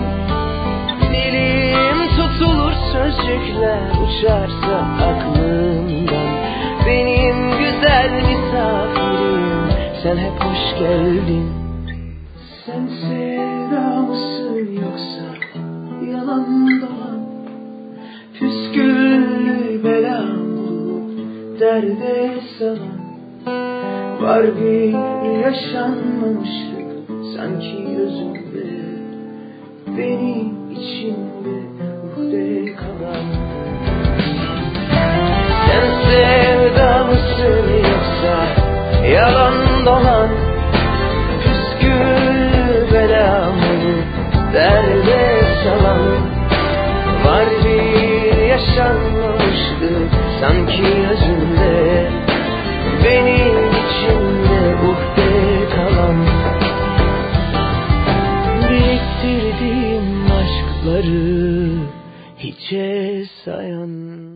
Dilim tutulur sözcükler uçarsa aklımdan. Benim güzel misafirim sen hep hoş geldin. Sen sevda mısın yoksa yalan dolan. Püsküllü belam derde salan. Var bir yaşanmamışlık sanki özümde Benim içimde uhde kalan. Sen sevda mısın yoksa yalan dolan Püskül belamı derde salan Var bir yaşanmamışlık sanki özümde benim içimde uhde kalan. Biriktirdiğim aşkları hiçe sayan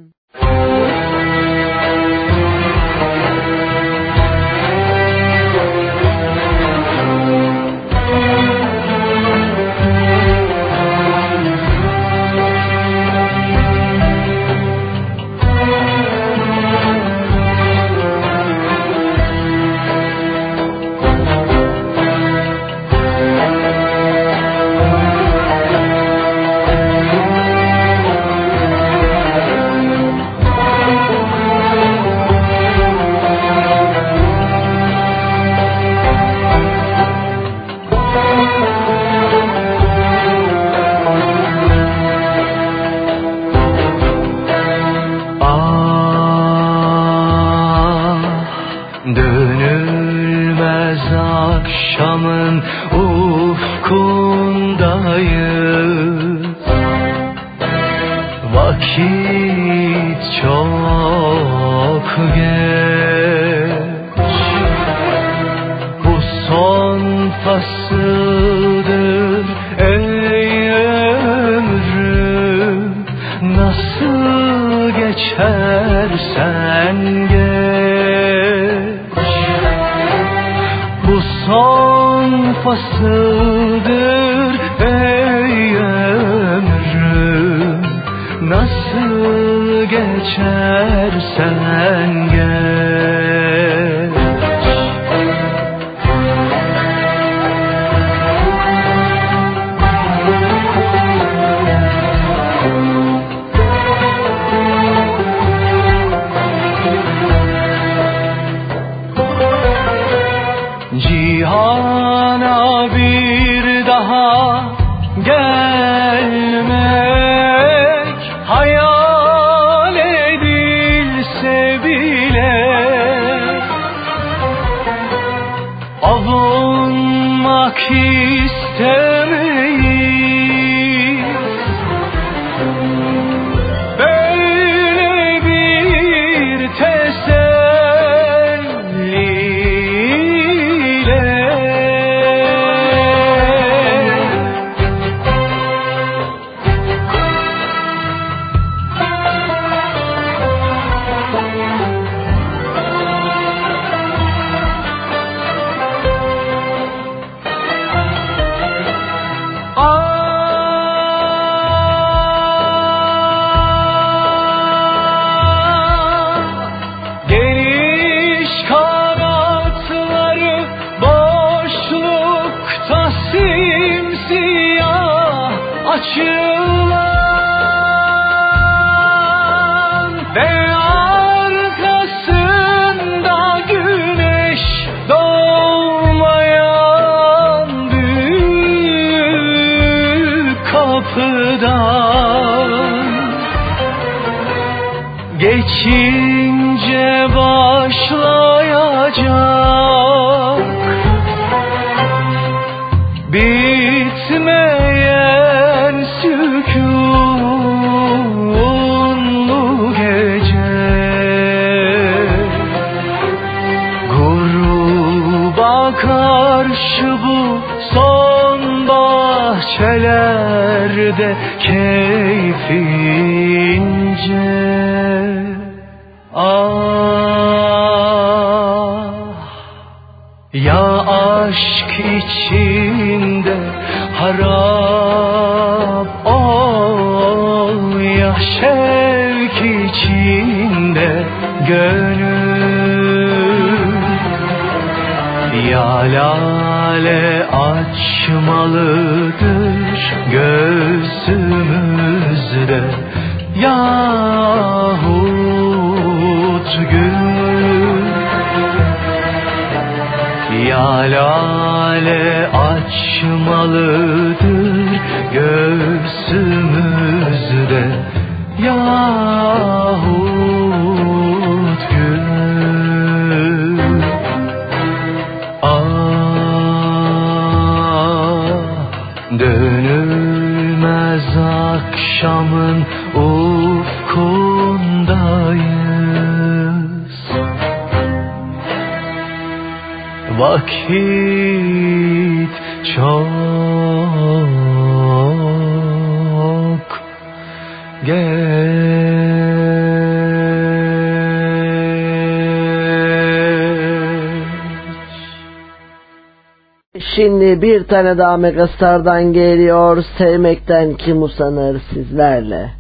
Şimdi bir tane daha Megastar'dan geliyor. Sevmekten kim usanır sizlerle?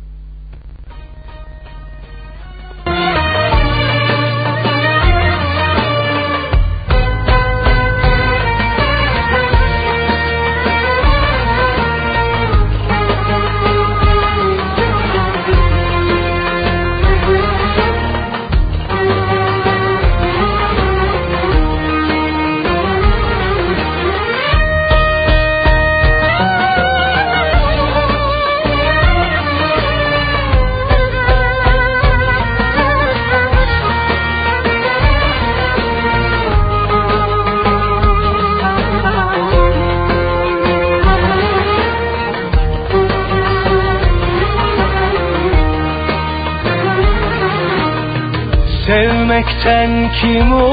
kim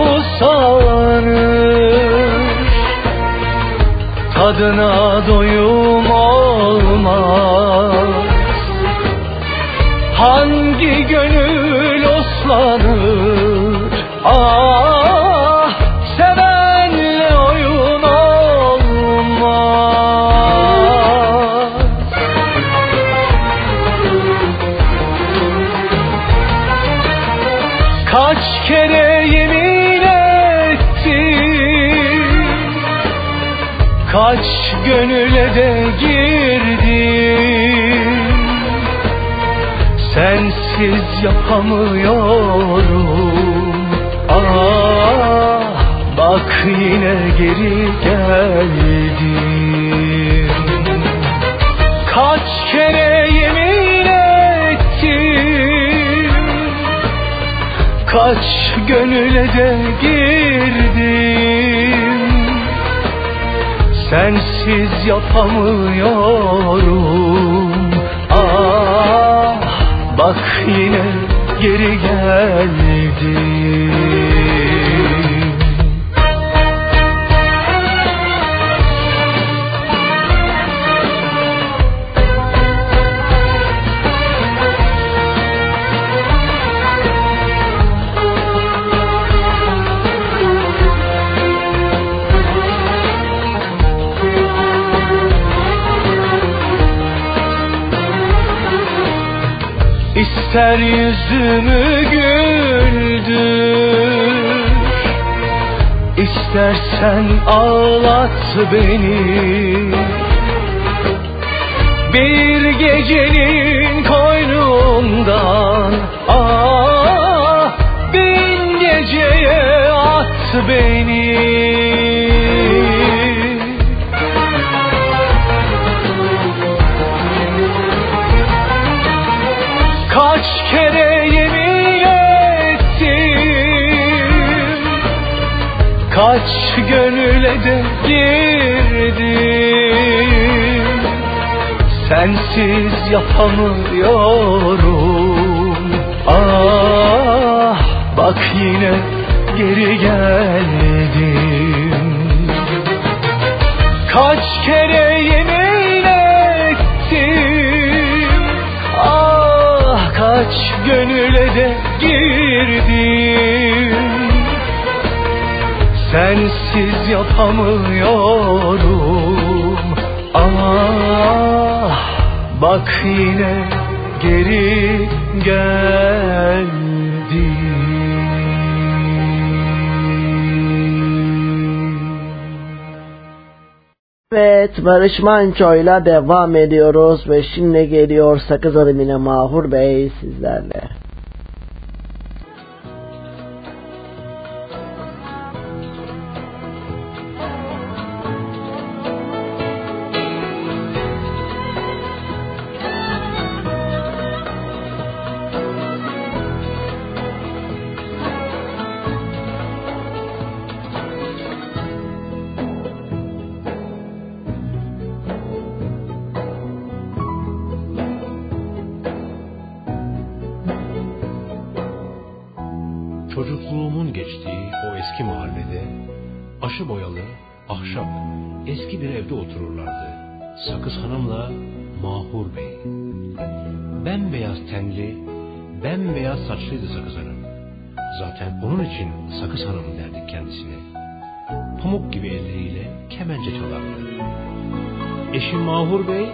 Sensiz yapamıyorum. Ah bak yine geri geldim İster yüzümü güldür İstersen ağlat beni. Bir gecenin koynundan Ah bin geceye at beni gönüle de girdim. Sensiz yapamıyorum. Ah bak yine geri geldim. Kaç kere yemin ettim. Ah kaç gönüle de girdim Sensiz yapamıyorum Ah bak yine geri geldim Evet Barış Manço'yla devam ediyoruz ve şimdi geliyor Sakız Alimine Mahur Bey sizlerle. Çocukluğumun geçtiği o eski mahallede aşı boyalı, ahşap, eski bir evde otururlardı. Sakız Hanım'la Mahur Bey. Bembeyaz tenli, bembeyaz saçlıydı Sakız Hanım. Zaten onun için Sakız Hanım derdik kendisine. Pamuk gibi elleriyle kemence çalardı. Eşi Mahur Bey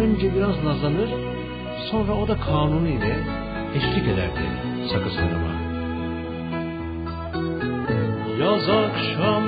önce biraz nazlanır, sonra o da kanunu ile eşlik ederdi Sakız Hanım'a. yaz akşam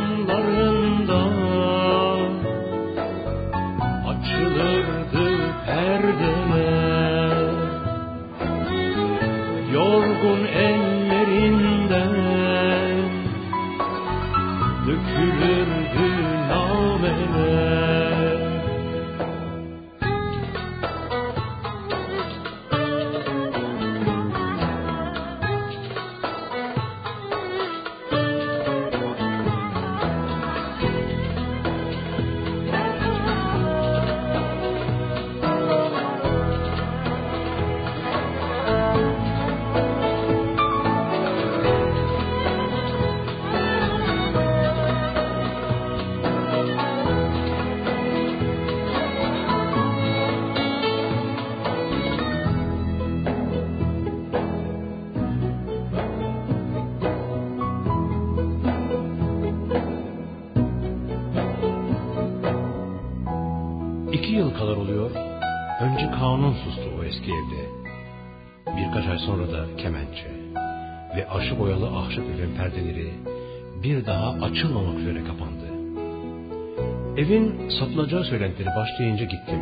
başlayınca gittim.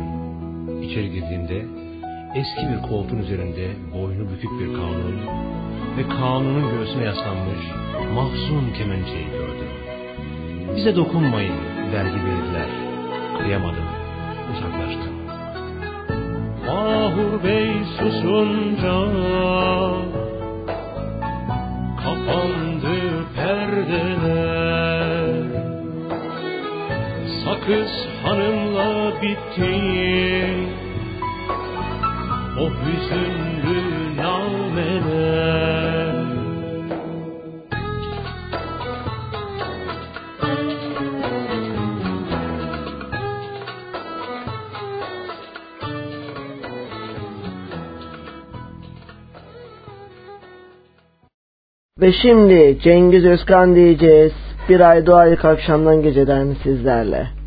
İçeri girdiğimde eski bir koltuğun üzerinde boynu bükük bir kanun ve kanunun göğsüne yaslanmış mahzun kemençeyi gördüm. Bize dokunmayın der gibiydiler. Kıyamadım, uzaklaştım. Mahur Bey susunca Ve şimdi Cengiz Özkan diyeceğiz. Bir ay doğaylık akşamdan geceden sizlerle.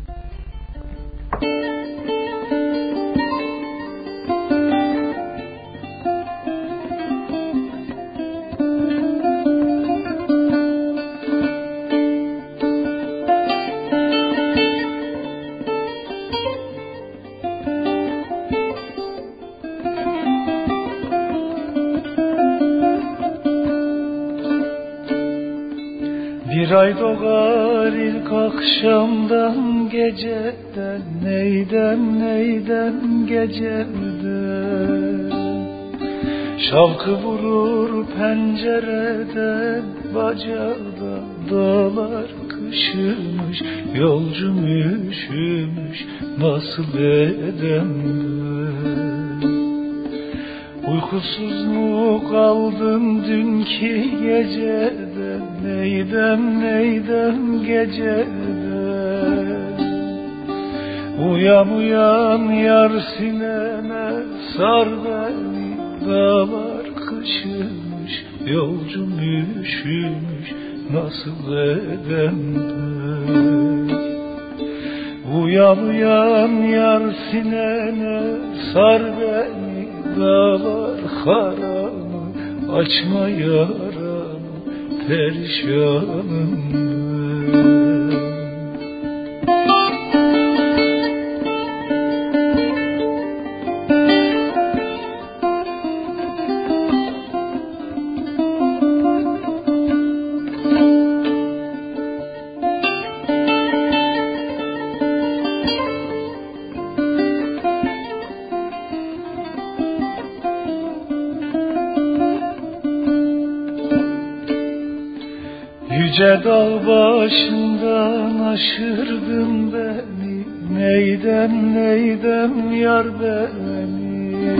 Sinene sar beni Dağlar karanı açma yaramı Perişanım Yüce dağ başından aşırdın beni. Neydem neydem yar beni?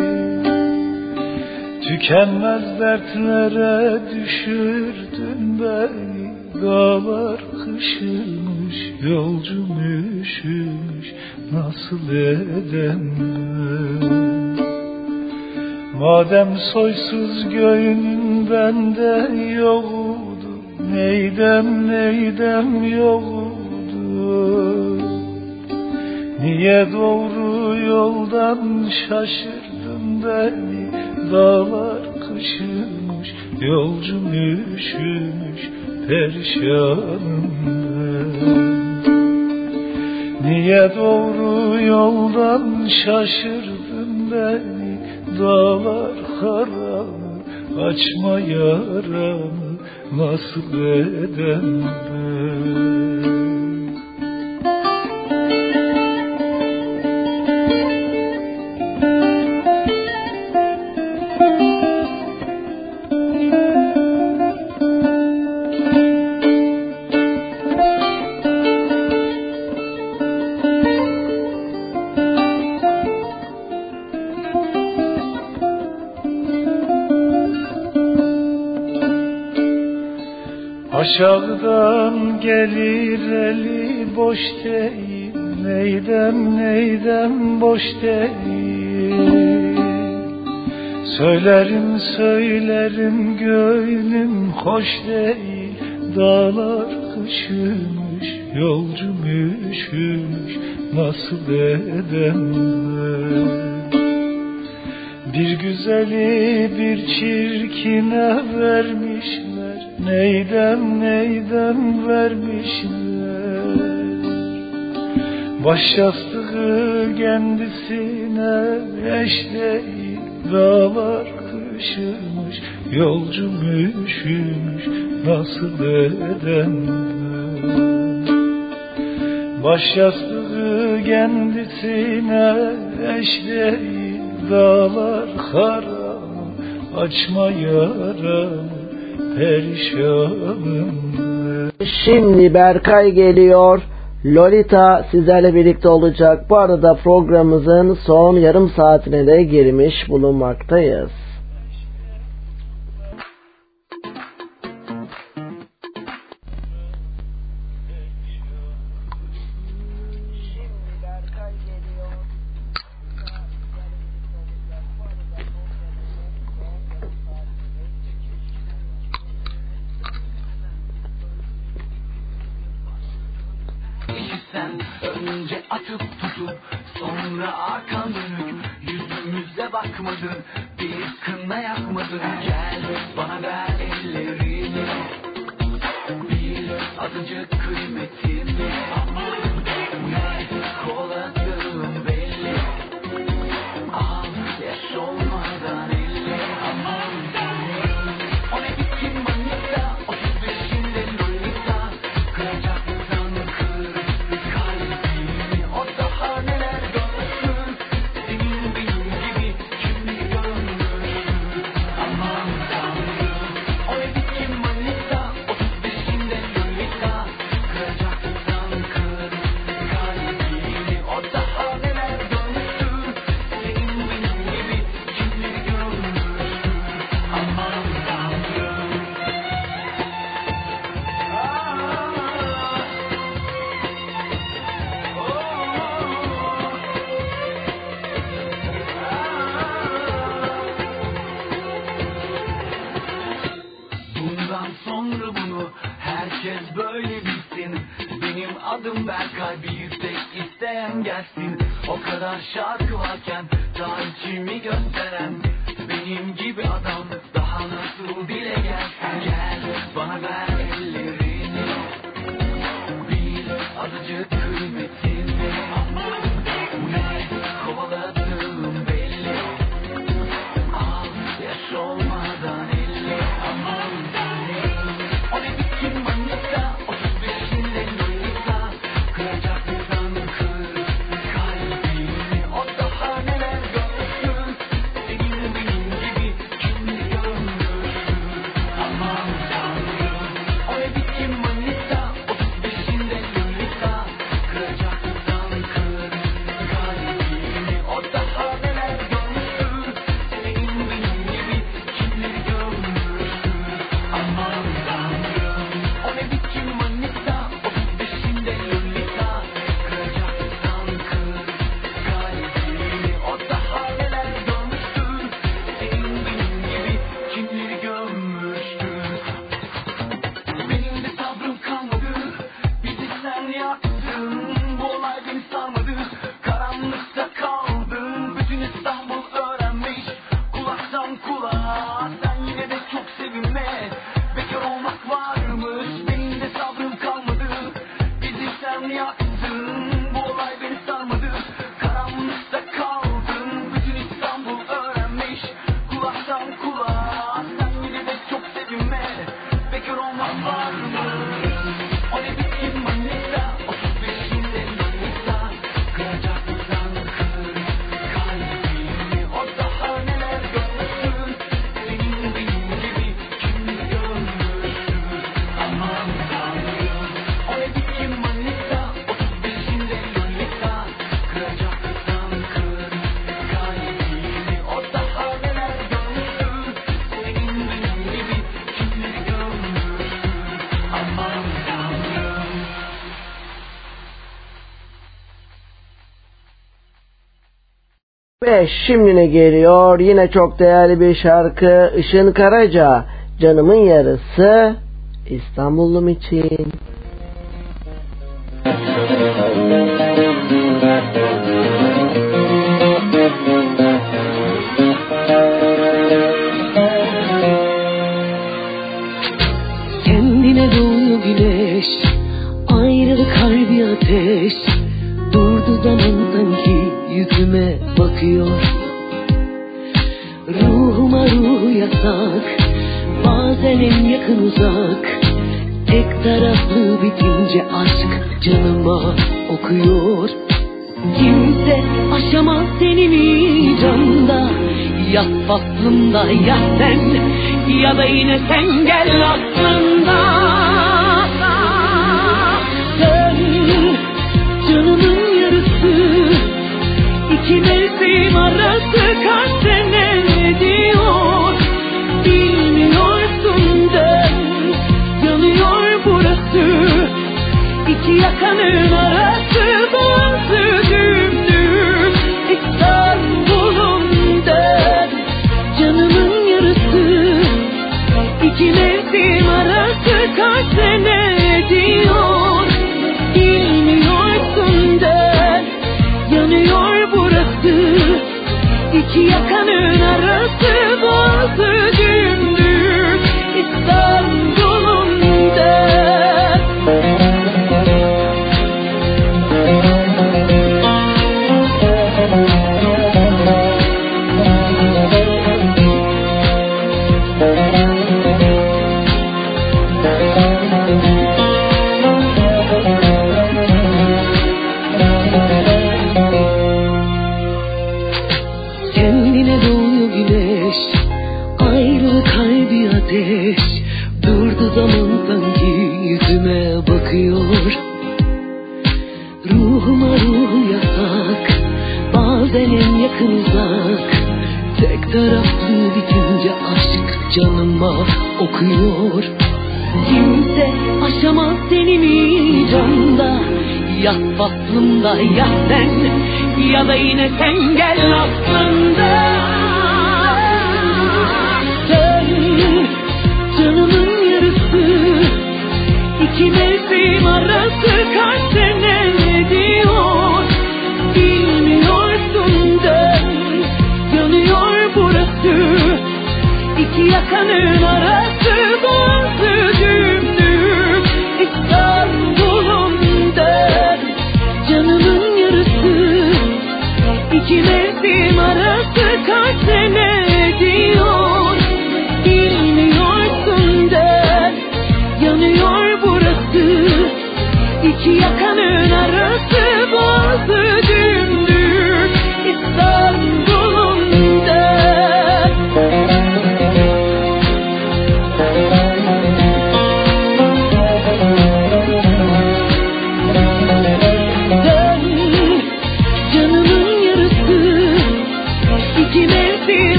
Tükenmez dertlere düşürdün beni. Dağlar kışılmış yolcum üşümüş. Nasıl edem? Madem soysuz göğünün bende yoktu Neydem neydem yoktu Niye doğru yoldan şaşırdın beni? Dağlar kışılmış yolcum üşümüş Perişanım. Ben Niye doğru yoldan şaşırdın beni? Dağlar karanı açma yaramı Edem gelir eli boş değil Neydem neydem boş değil. Söylerim söylerim gönlüm hoş değil. Dağlar kışımış yolcum üşümüş Nasıl edem Baş yastığı kendisine eş değil Dağlar kışırmış Yolcum üşümüş Nasıl eden Baş yastığı kendisine eş değil Dağlar karanı Açma yaramı Perişanım Şimdi Berkay geliyor. Lolita sizlerle birlikte olacak. Bu arada programımızın son yarım saatine de girmiş bulunmaktayız. Benim adım Berkay bir yüksek isteyen gelsin. O kadar şarkı varken tarihimi gösteren Benim gibi adam daha nasıl dile gelsin Gel bana ver ellerini. Bil azıcık kıymetini Ve şimdi ne geliyor? Yine çok değerli bir şarkı Işın Karaca. Canımın yarısı İstanbul'um için. canıma okuyor. Kimse aşamaz seni canda? Ya tatlımda ya sen. Ya da yine sen gel aslında Sen canımın yarısı İki mevsim arası kalbim sakın numara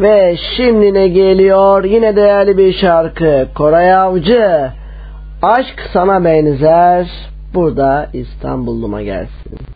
Ve şimdi ne geliyor? Yine değerli bir şarkı. Koray Avcı Aşk sana benzer. Burada İstanbulluma gelsin.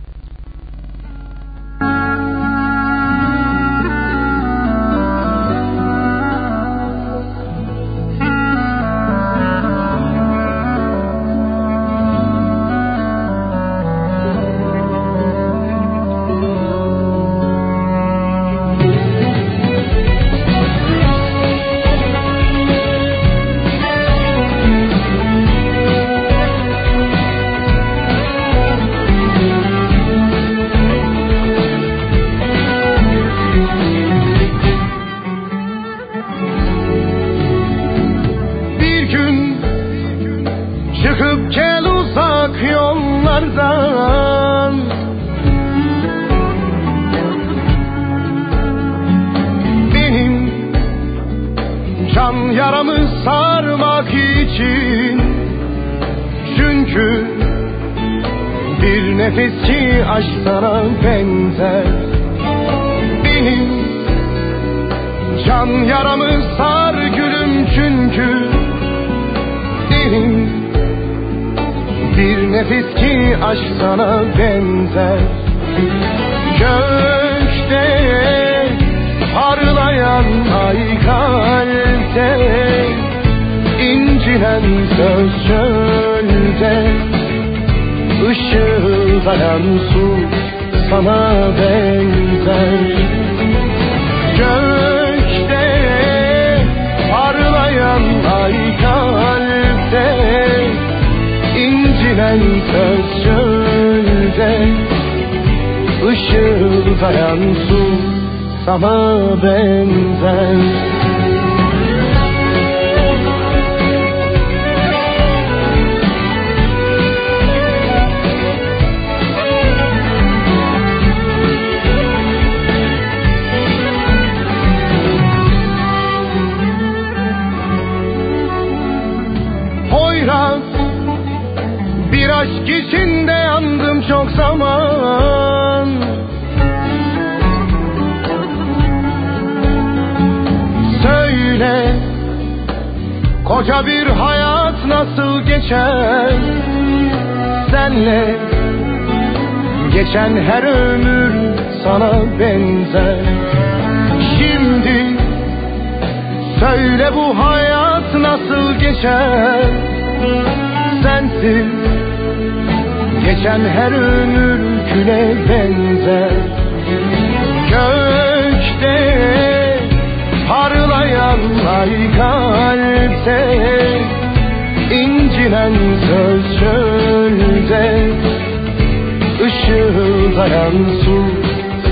Işıldayan su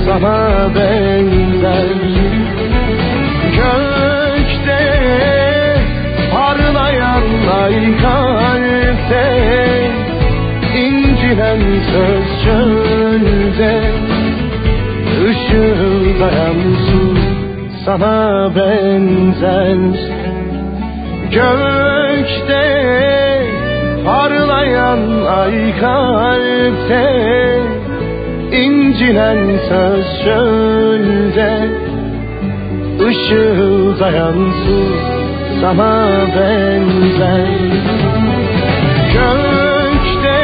sana benzer. Gökte parlayan ay kalpte incinen söz çölde. Işıldayan su sana benzer. Gökte parlayan ay kalpte incinen söz çölde Işıldayan su sana benzer. Gökte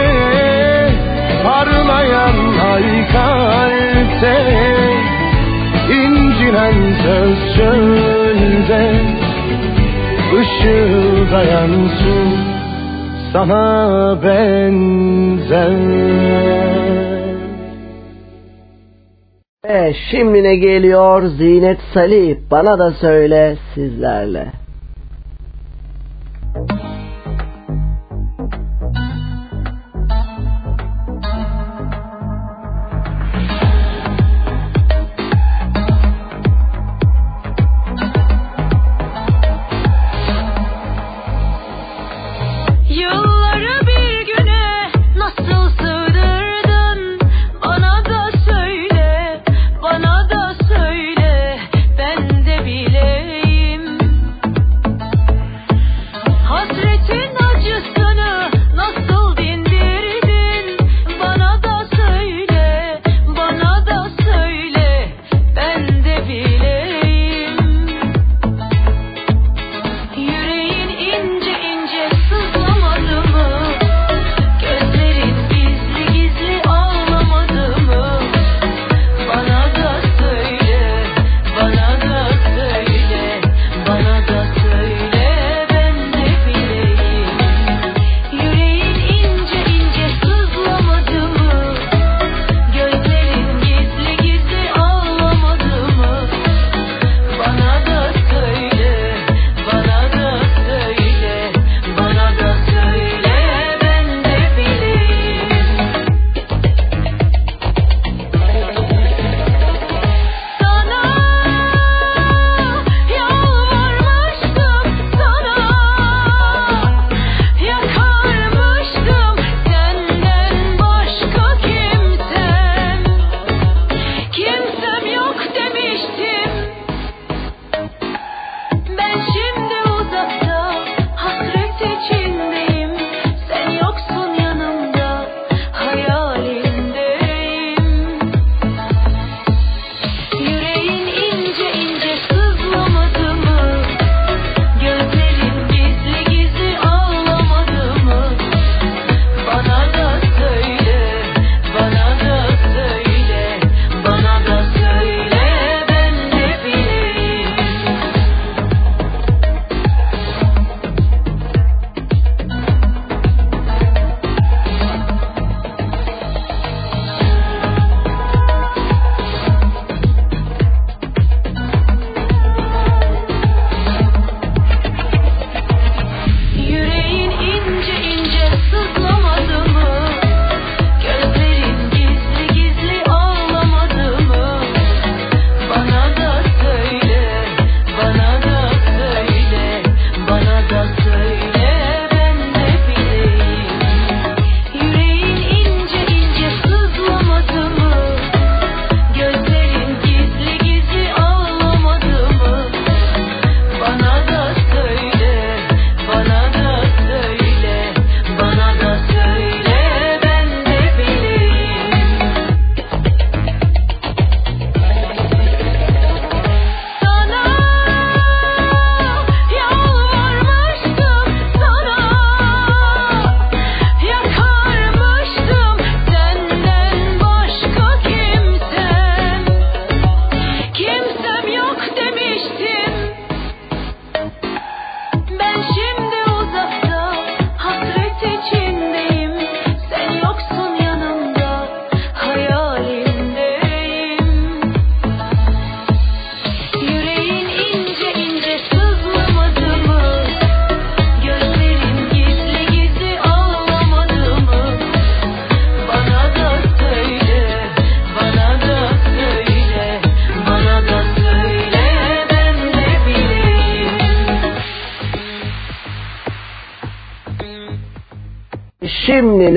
parlayan ay kalpte incinen söz çölde Işıldayan su sana benzer şimdi ne geliyor Zinet Salih bana da söyle sizlerle.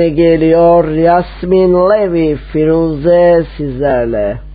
geliyor Yasmin Levi Firuze sizlerle.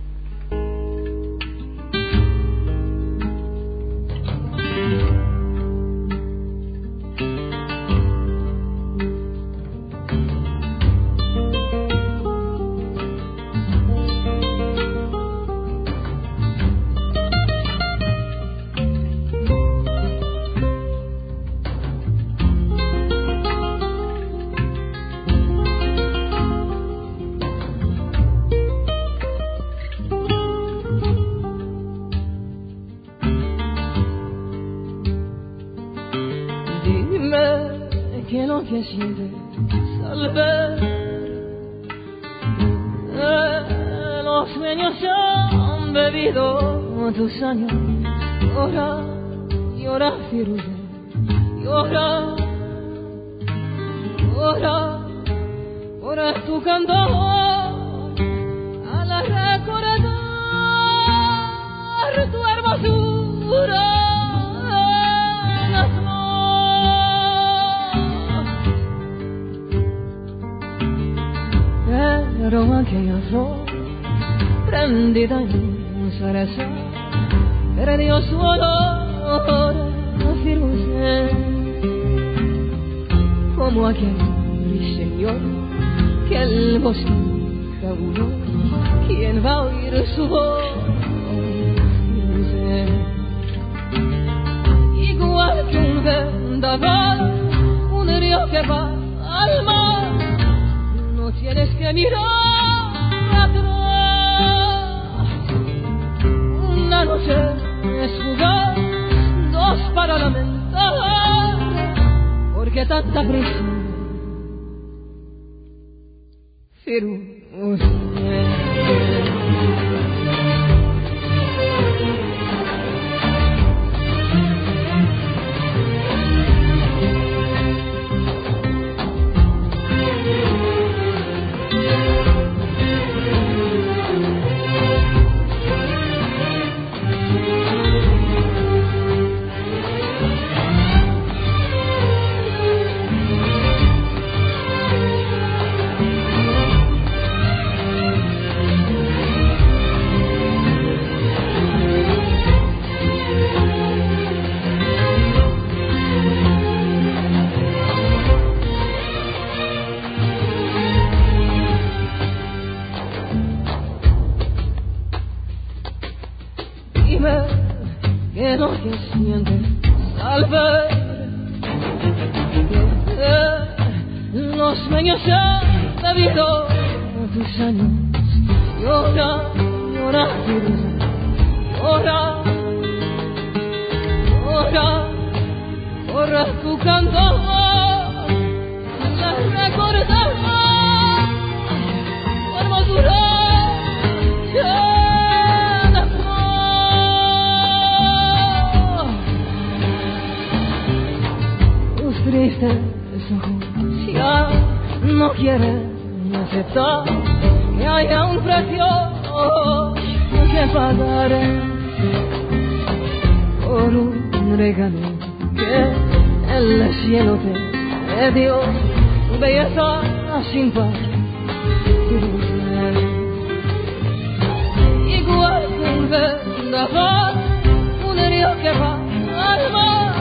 un herido que va al mar.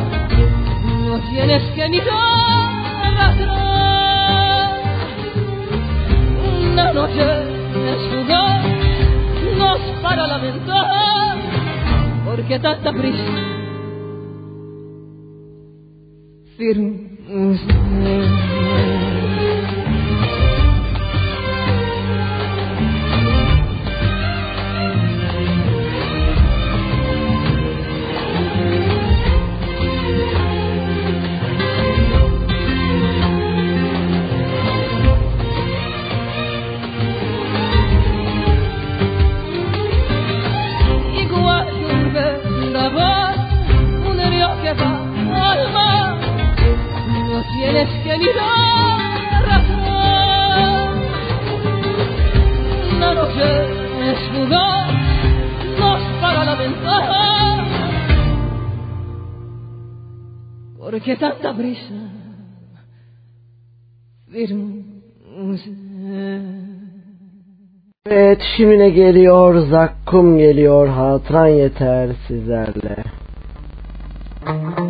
No tienes que mirar atrás. Una noche es jugar, no es para lamentar, porque tanta prisa. Firme. che tanta brisa Evet şimine geliyor zakkum geliyor hatıran yeter sizlerle. Müzik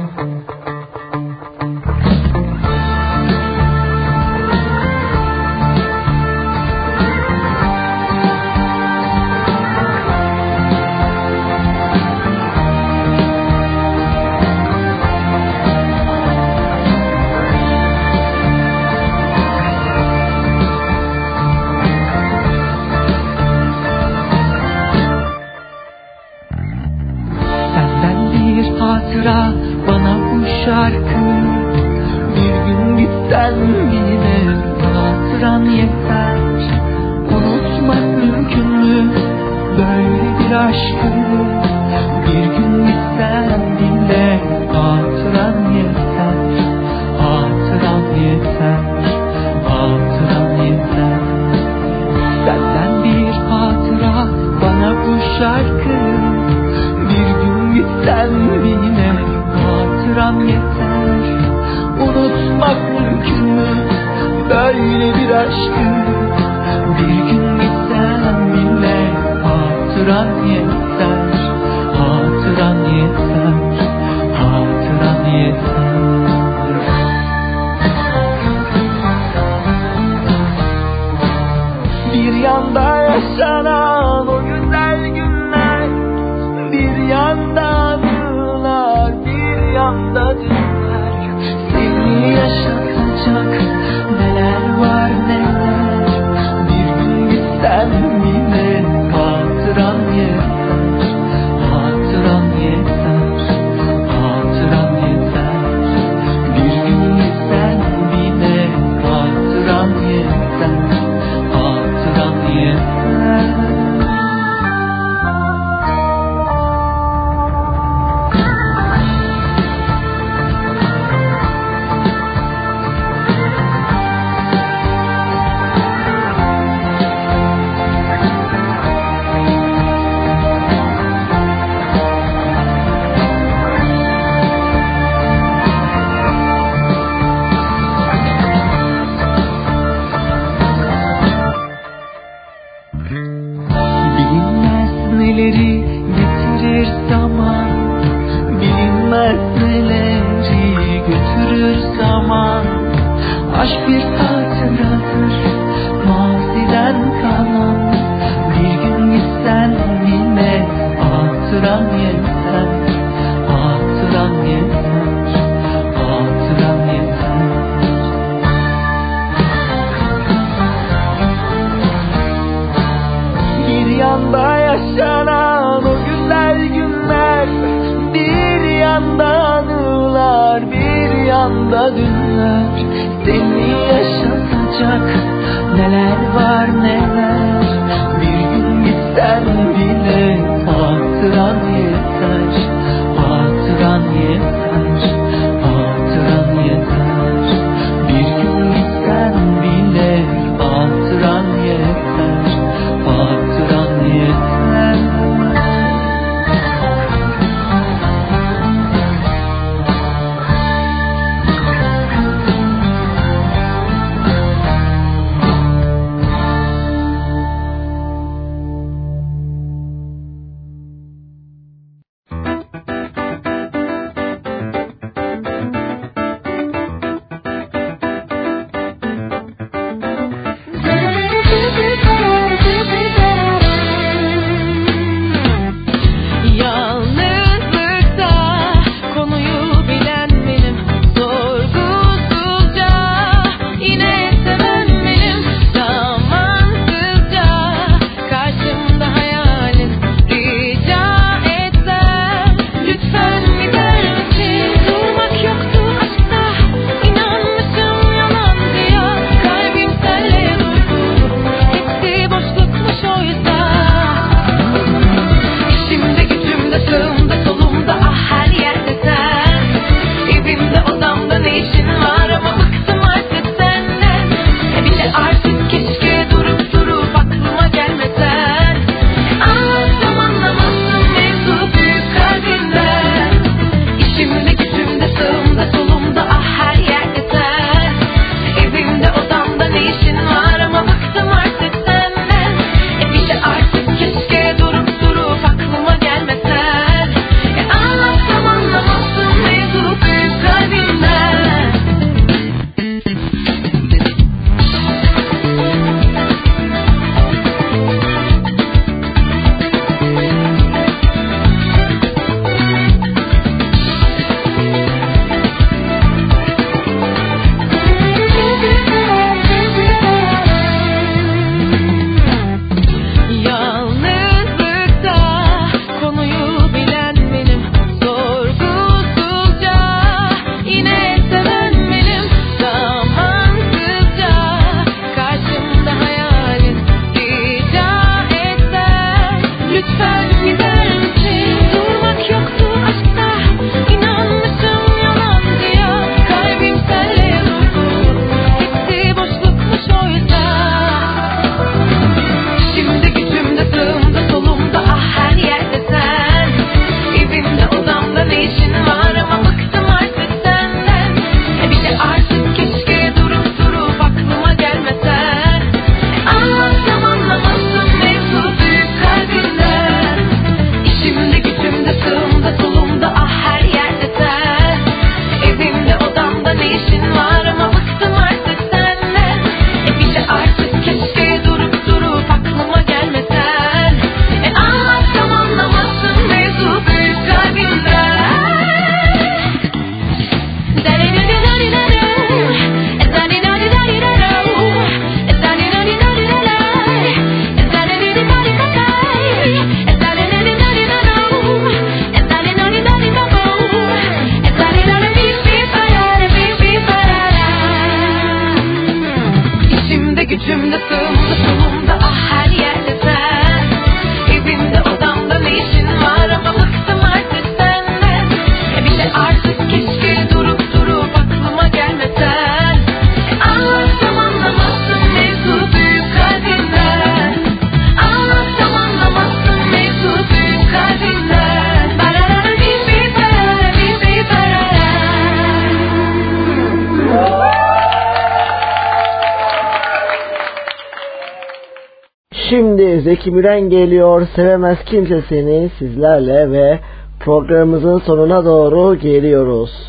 Müren geliyor. Sevemez kimse seni sizlerle ve programımızın sonuna doğru geliyoruz.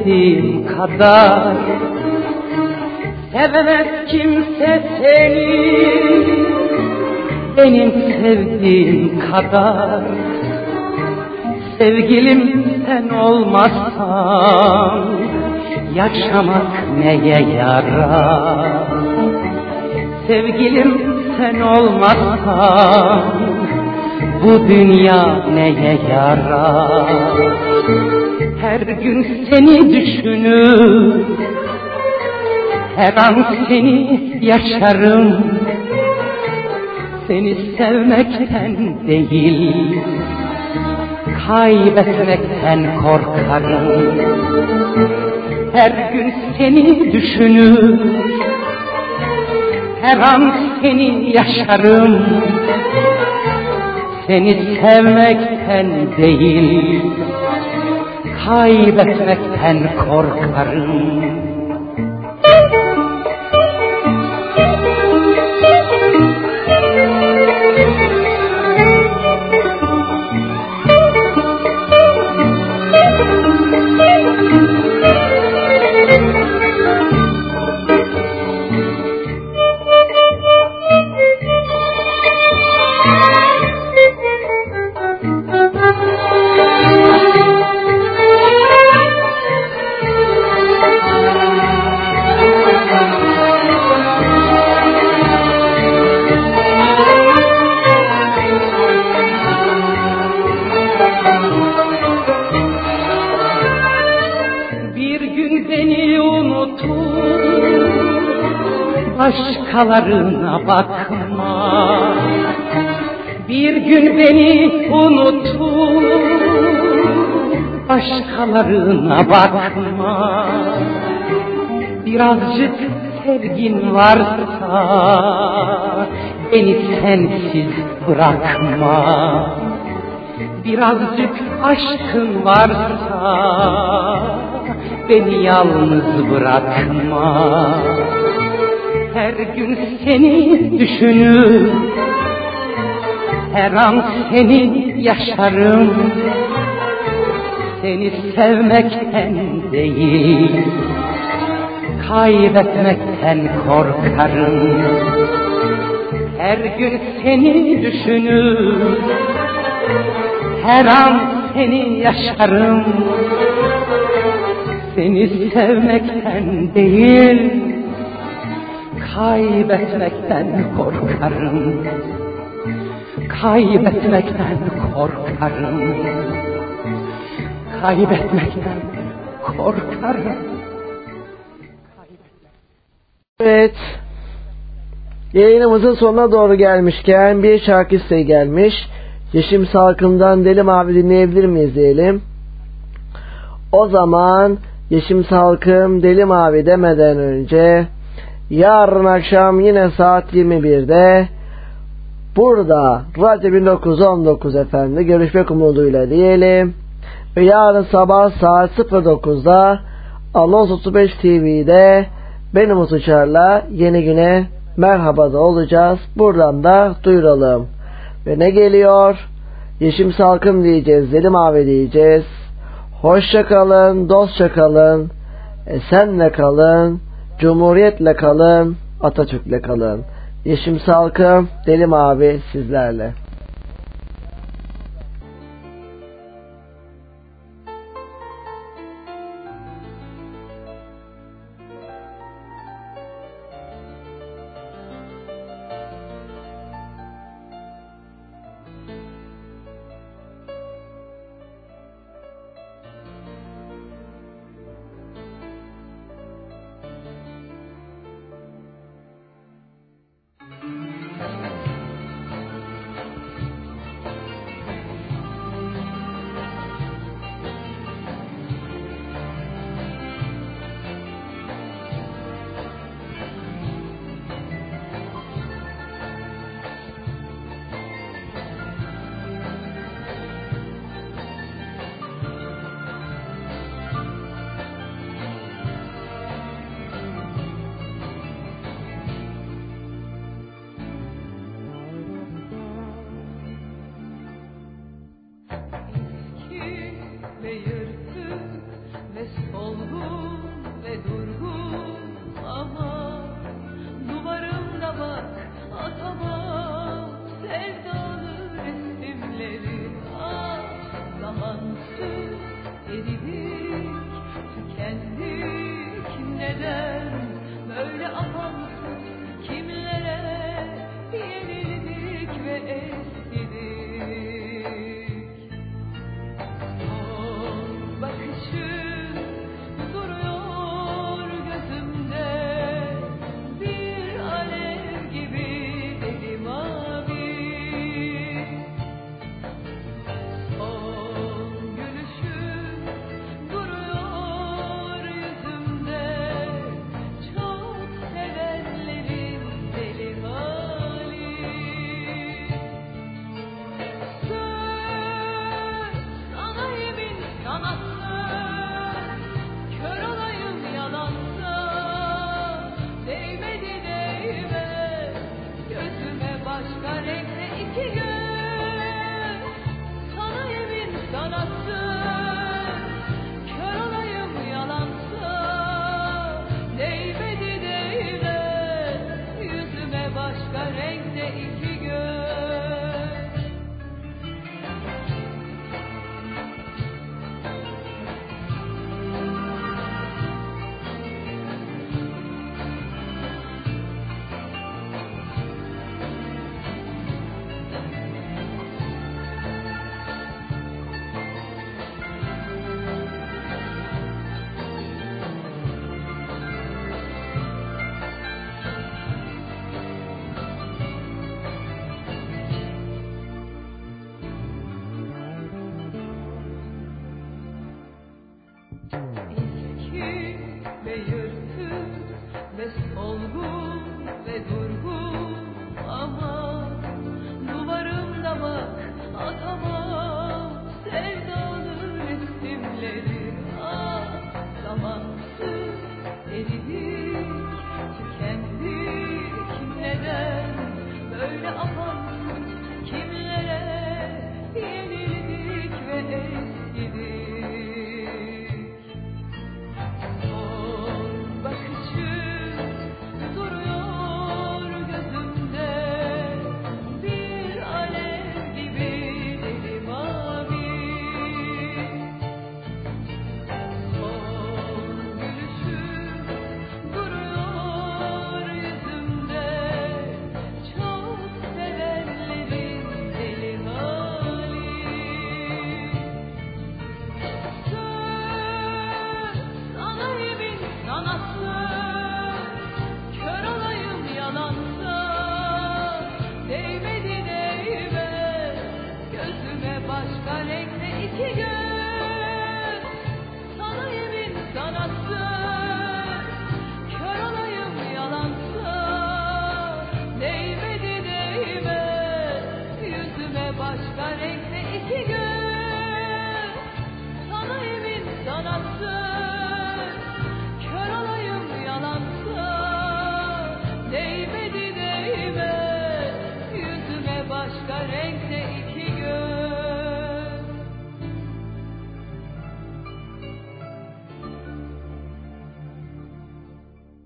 Sevdiğim kadar Sevemez kimse seni Benim sevdiğim kadar Sevgilim sen olmazsan Yaşamak neye yarar Sevgilim sen olmazsan bu dünya neye yarar? Her gün seni düşünür, her an seni yaşarım. Seni sevmekten değil, kaybetmekten korkarım. Her gün seni düşünür, her an seni yaşarım. Seni sevmekten değil, kaybetmekten korkarım. Başkalarına bakma. Bir gün beni unutur, başkalarına bakma. Birazcık sevgin varsa, beni sensiz bırakma. Birazcık aşkın varsa beni yalnız bırakma. Her gün seni düşünür, her an seni yaşarım. Seni sevmekten değil, kaybetmekten korkarım. Her gün seni düşünür, her an seni yaşarım Seni sevmekten değil Kaybetmekten korkarım Kaybetmekten korkarım Kaybetmekten korkarım Evet. Yayınımızın sonuna doğru gelmişken bir şarkı isteği gelmiş. Yeşim Salkım'dan Deli Mavi dinleyebilir miyiz diyelim. O zaman Yeşim Salkım Deli Mavi demeden önce yarın akşam yine saat 21'de burada Radyo 1919 efendi görüşmek umuduyla diyelim. Ve yarın sabah saat 09'da Anons 35 TV'de Ben Umut Uçar'la yeni güne merhaba da olacağız. Buradan da duyuralım. Ve ne geliyor? Yeşim Salkım diyeceğiz, Deli Mavi diyeceğiz. Hoşça kalın, dostça kalın, esenle kalın, cumhuriyetle kalın, Atatürk'le kalın. Yeşim Salkım, Deli Mavi sizlerle.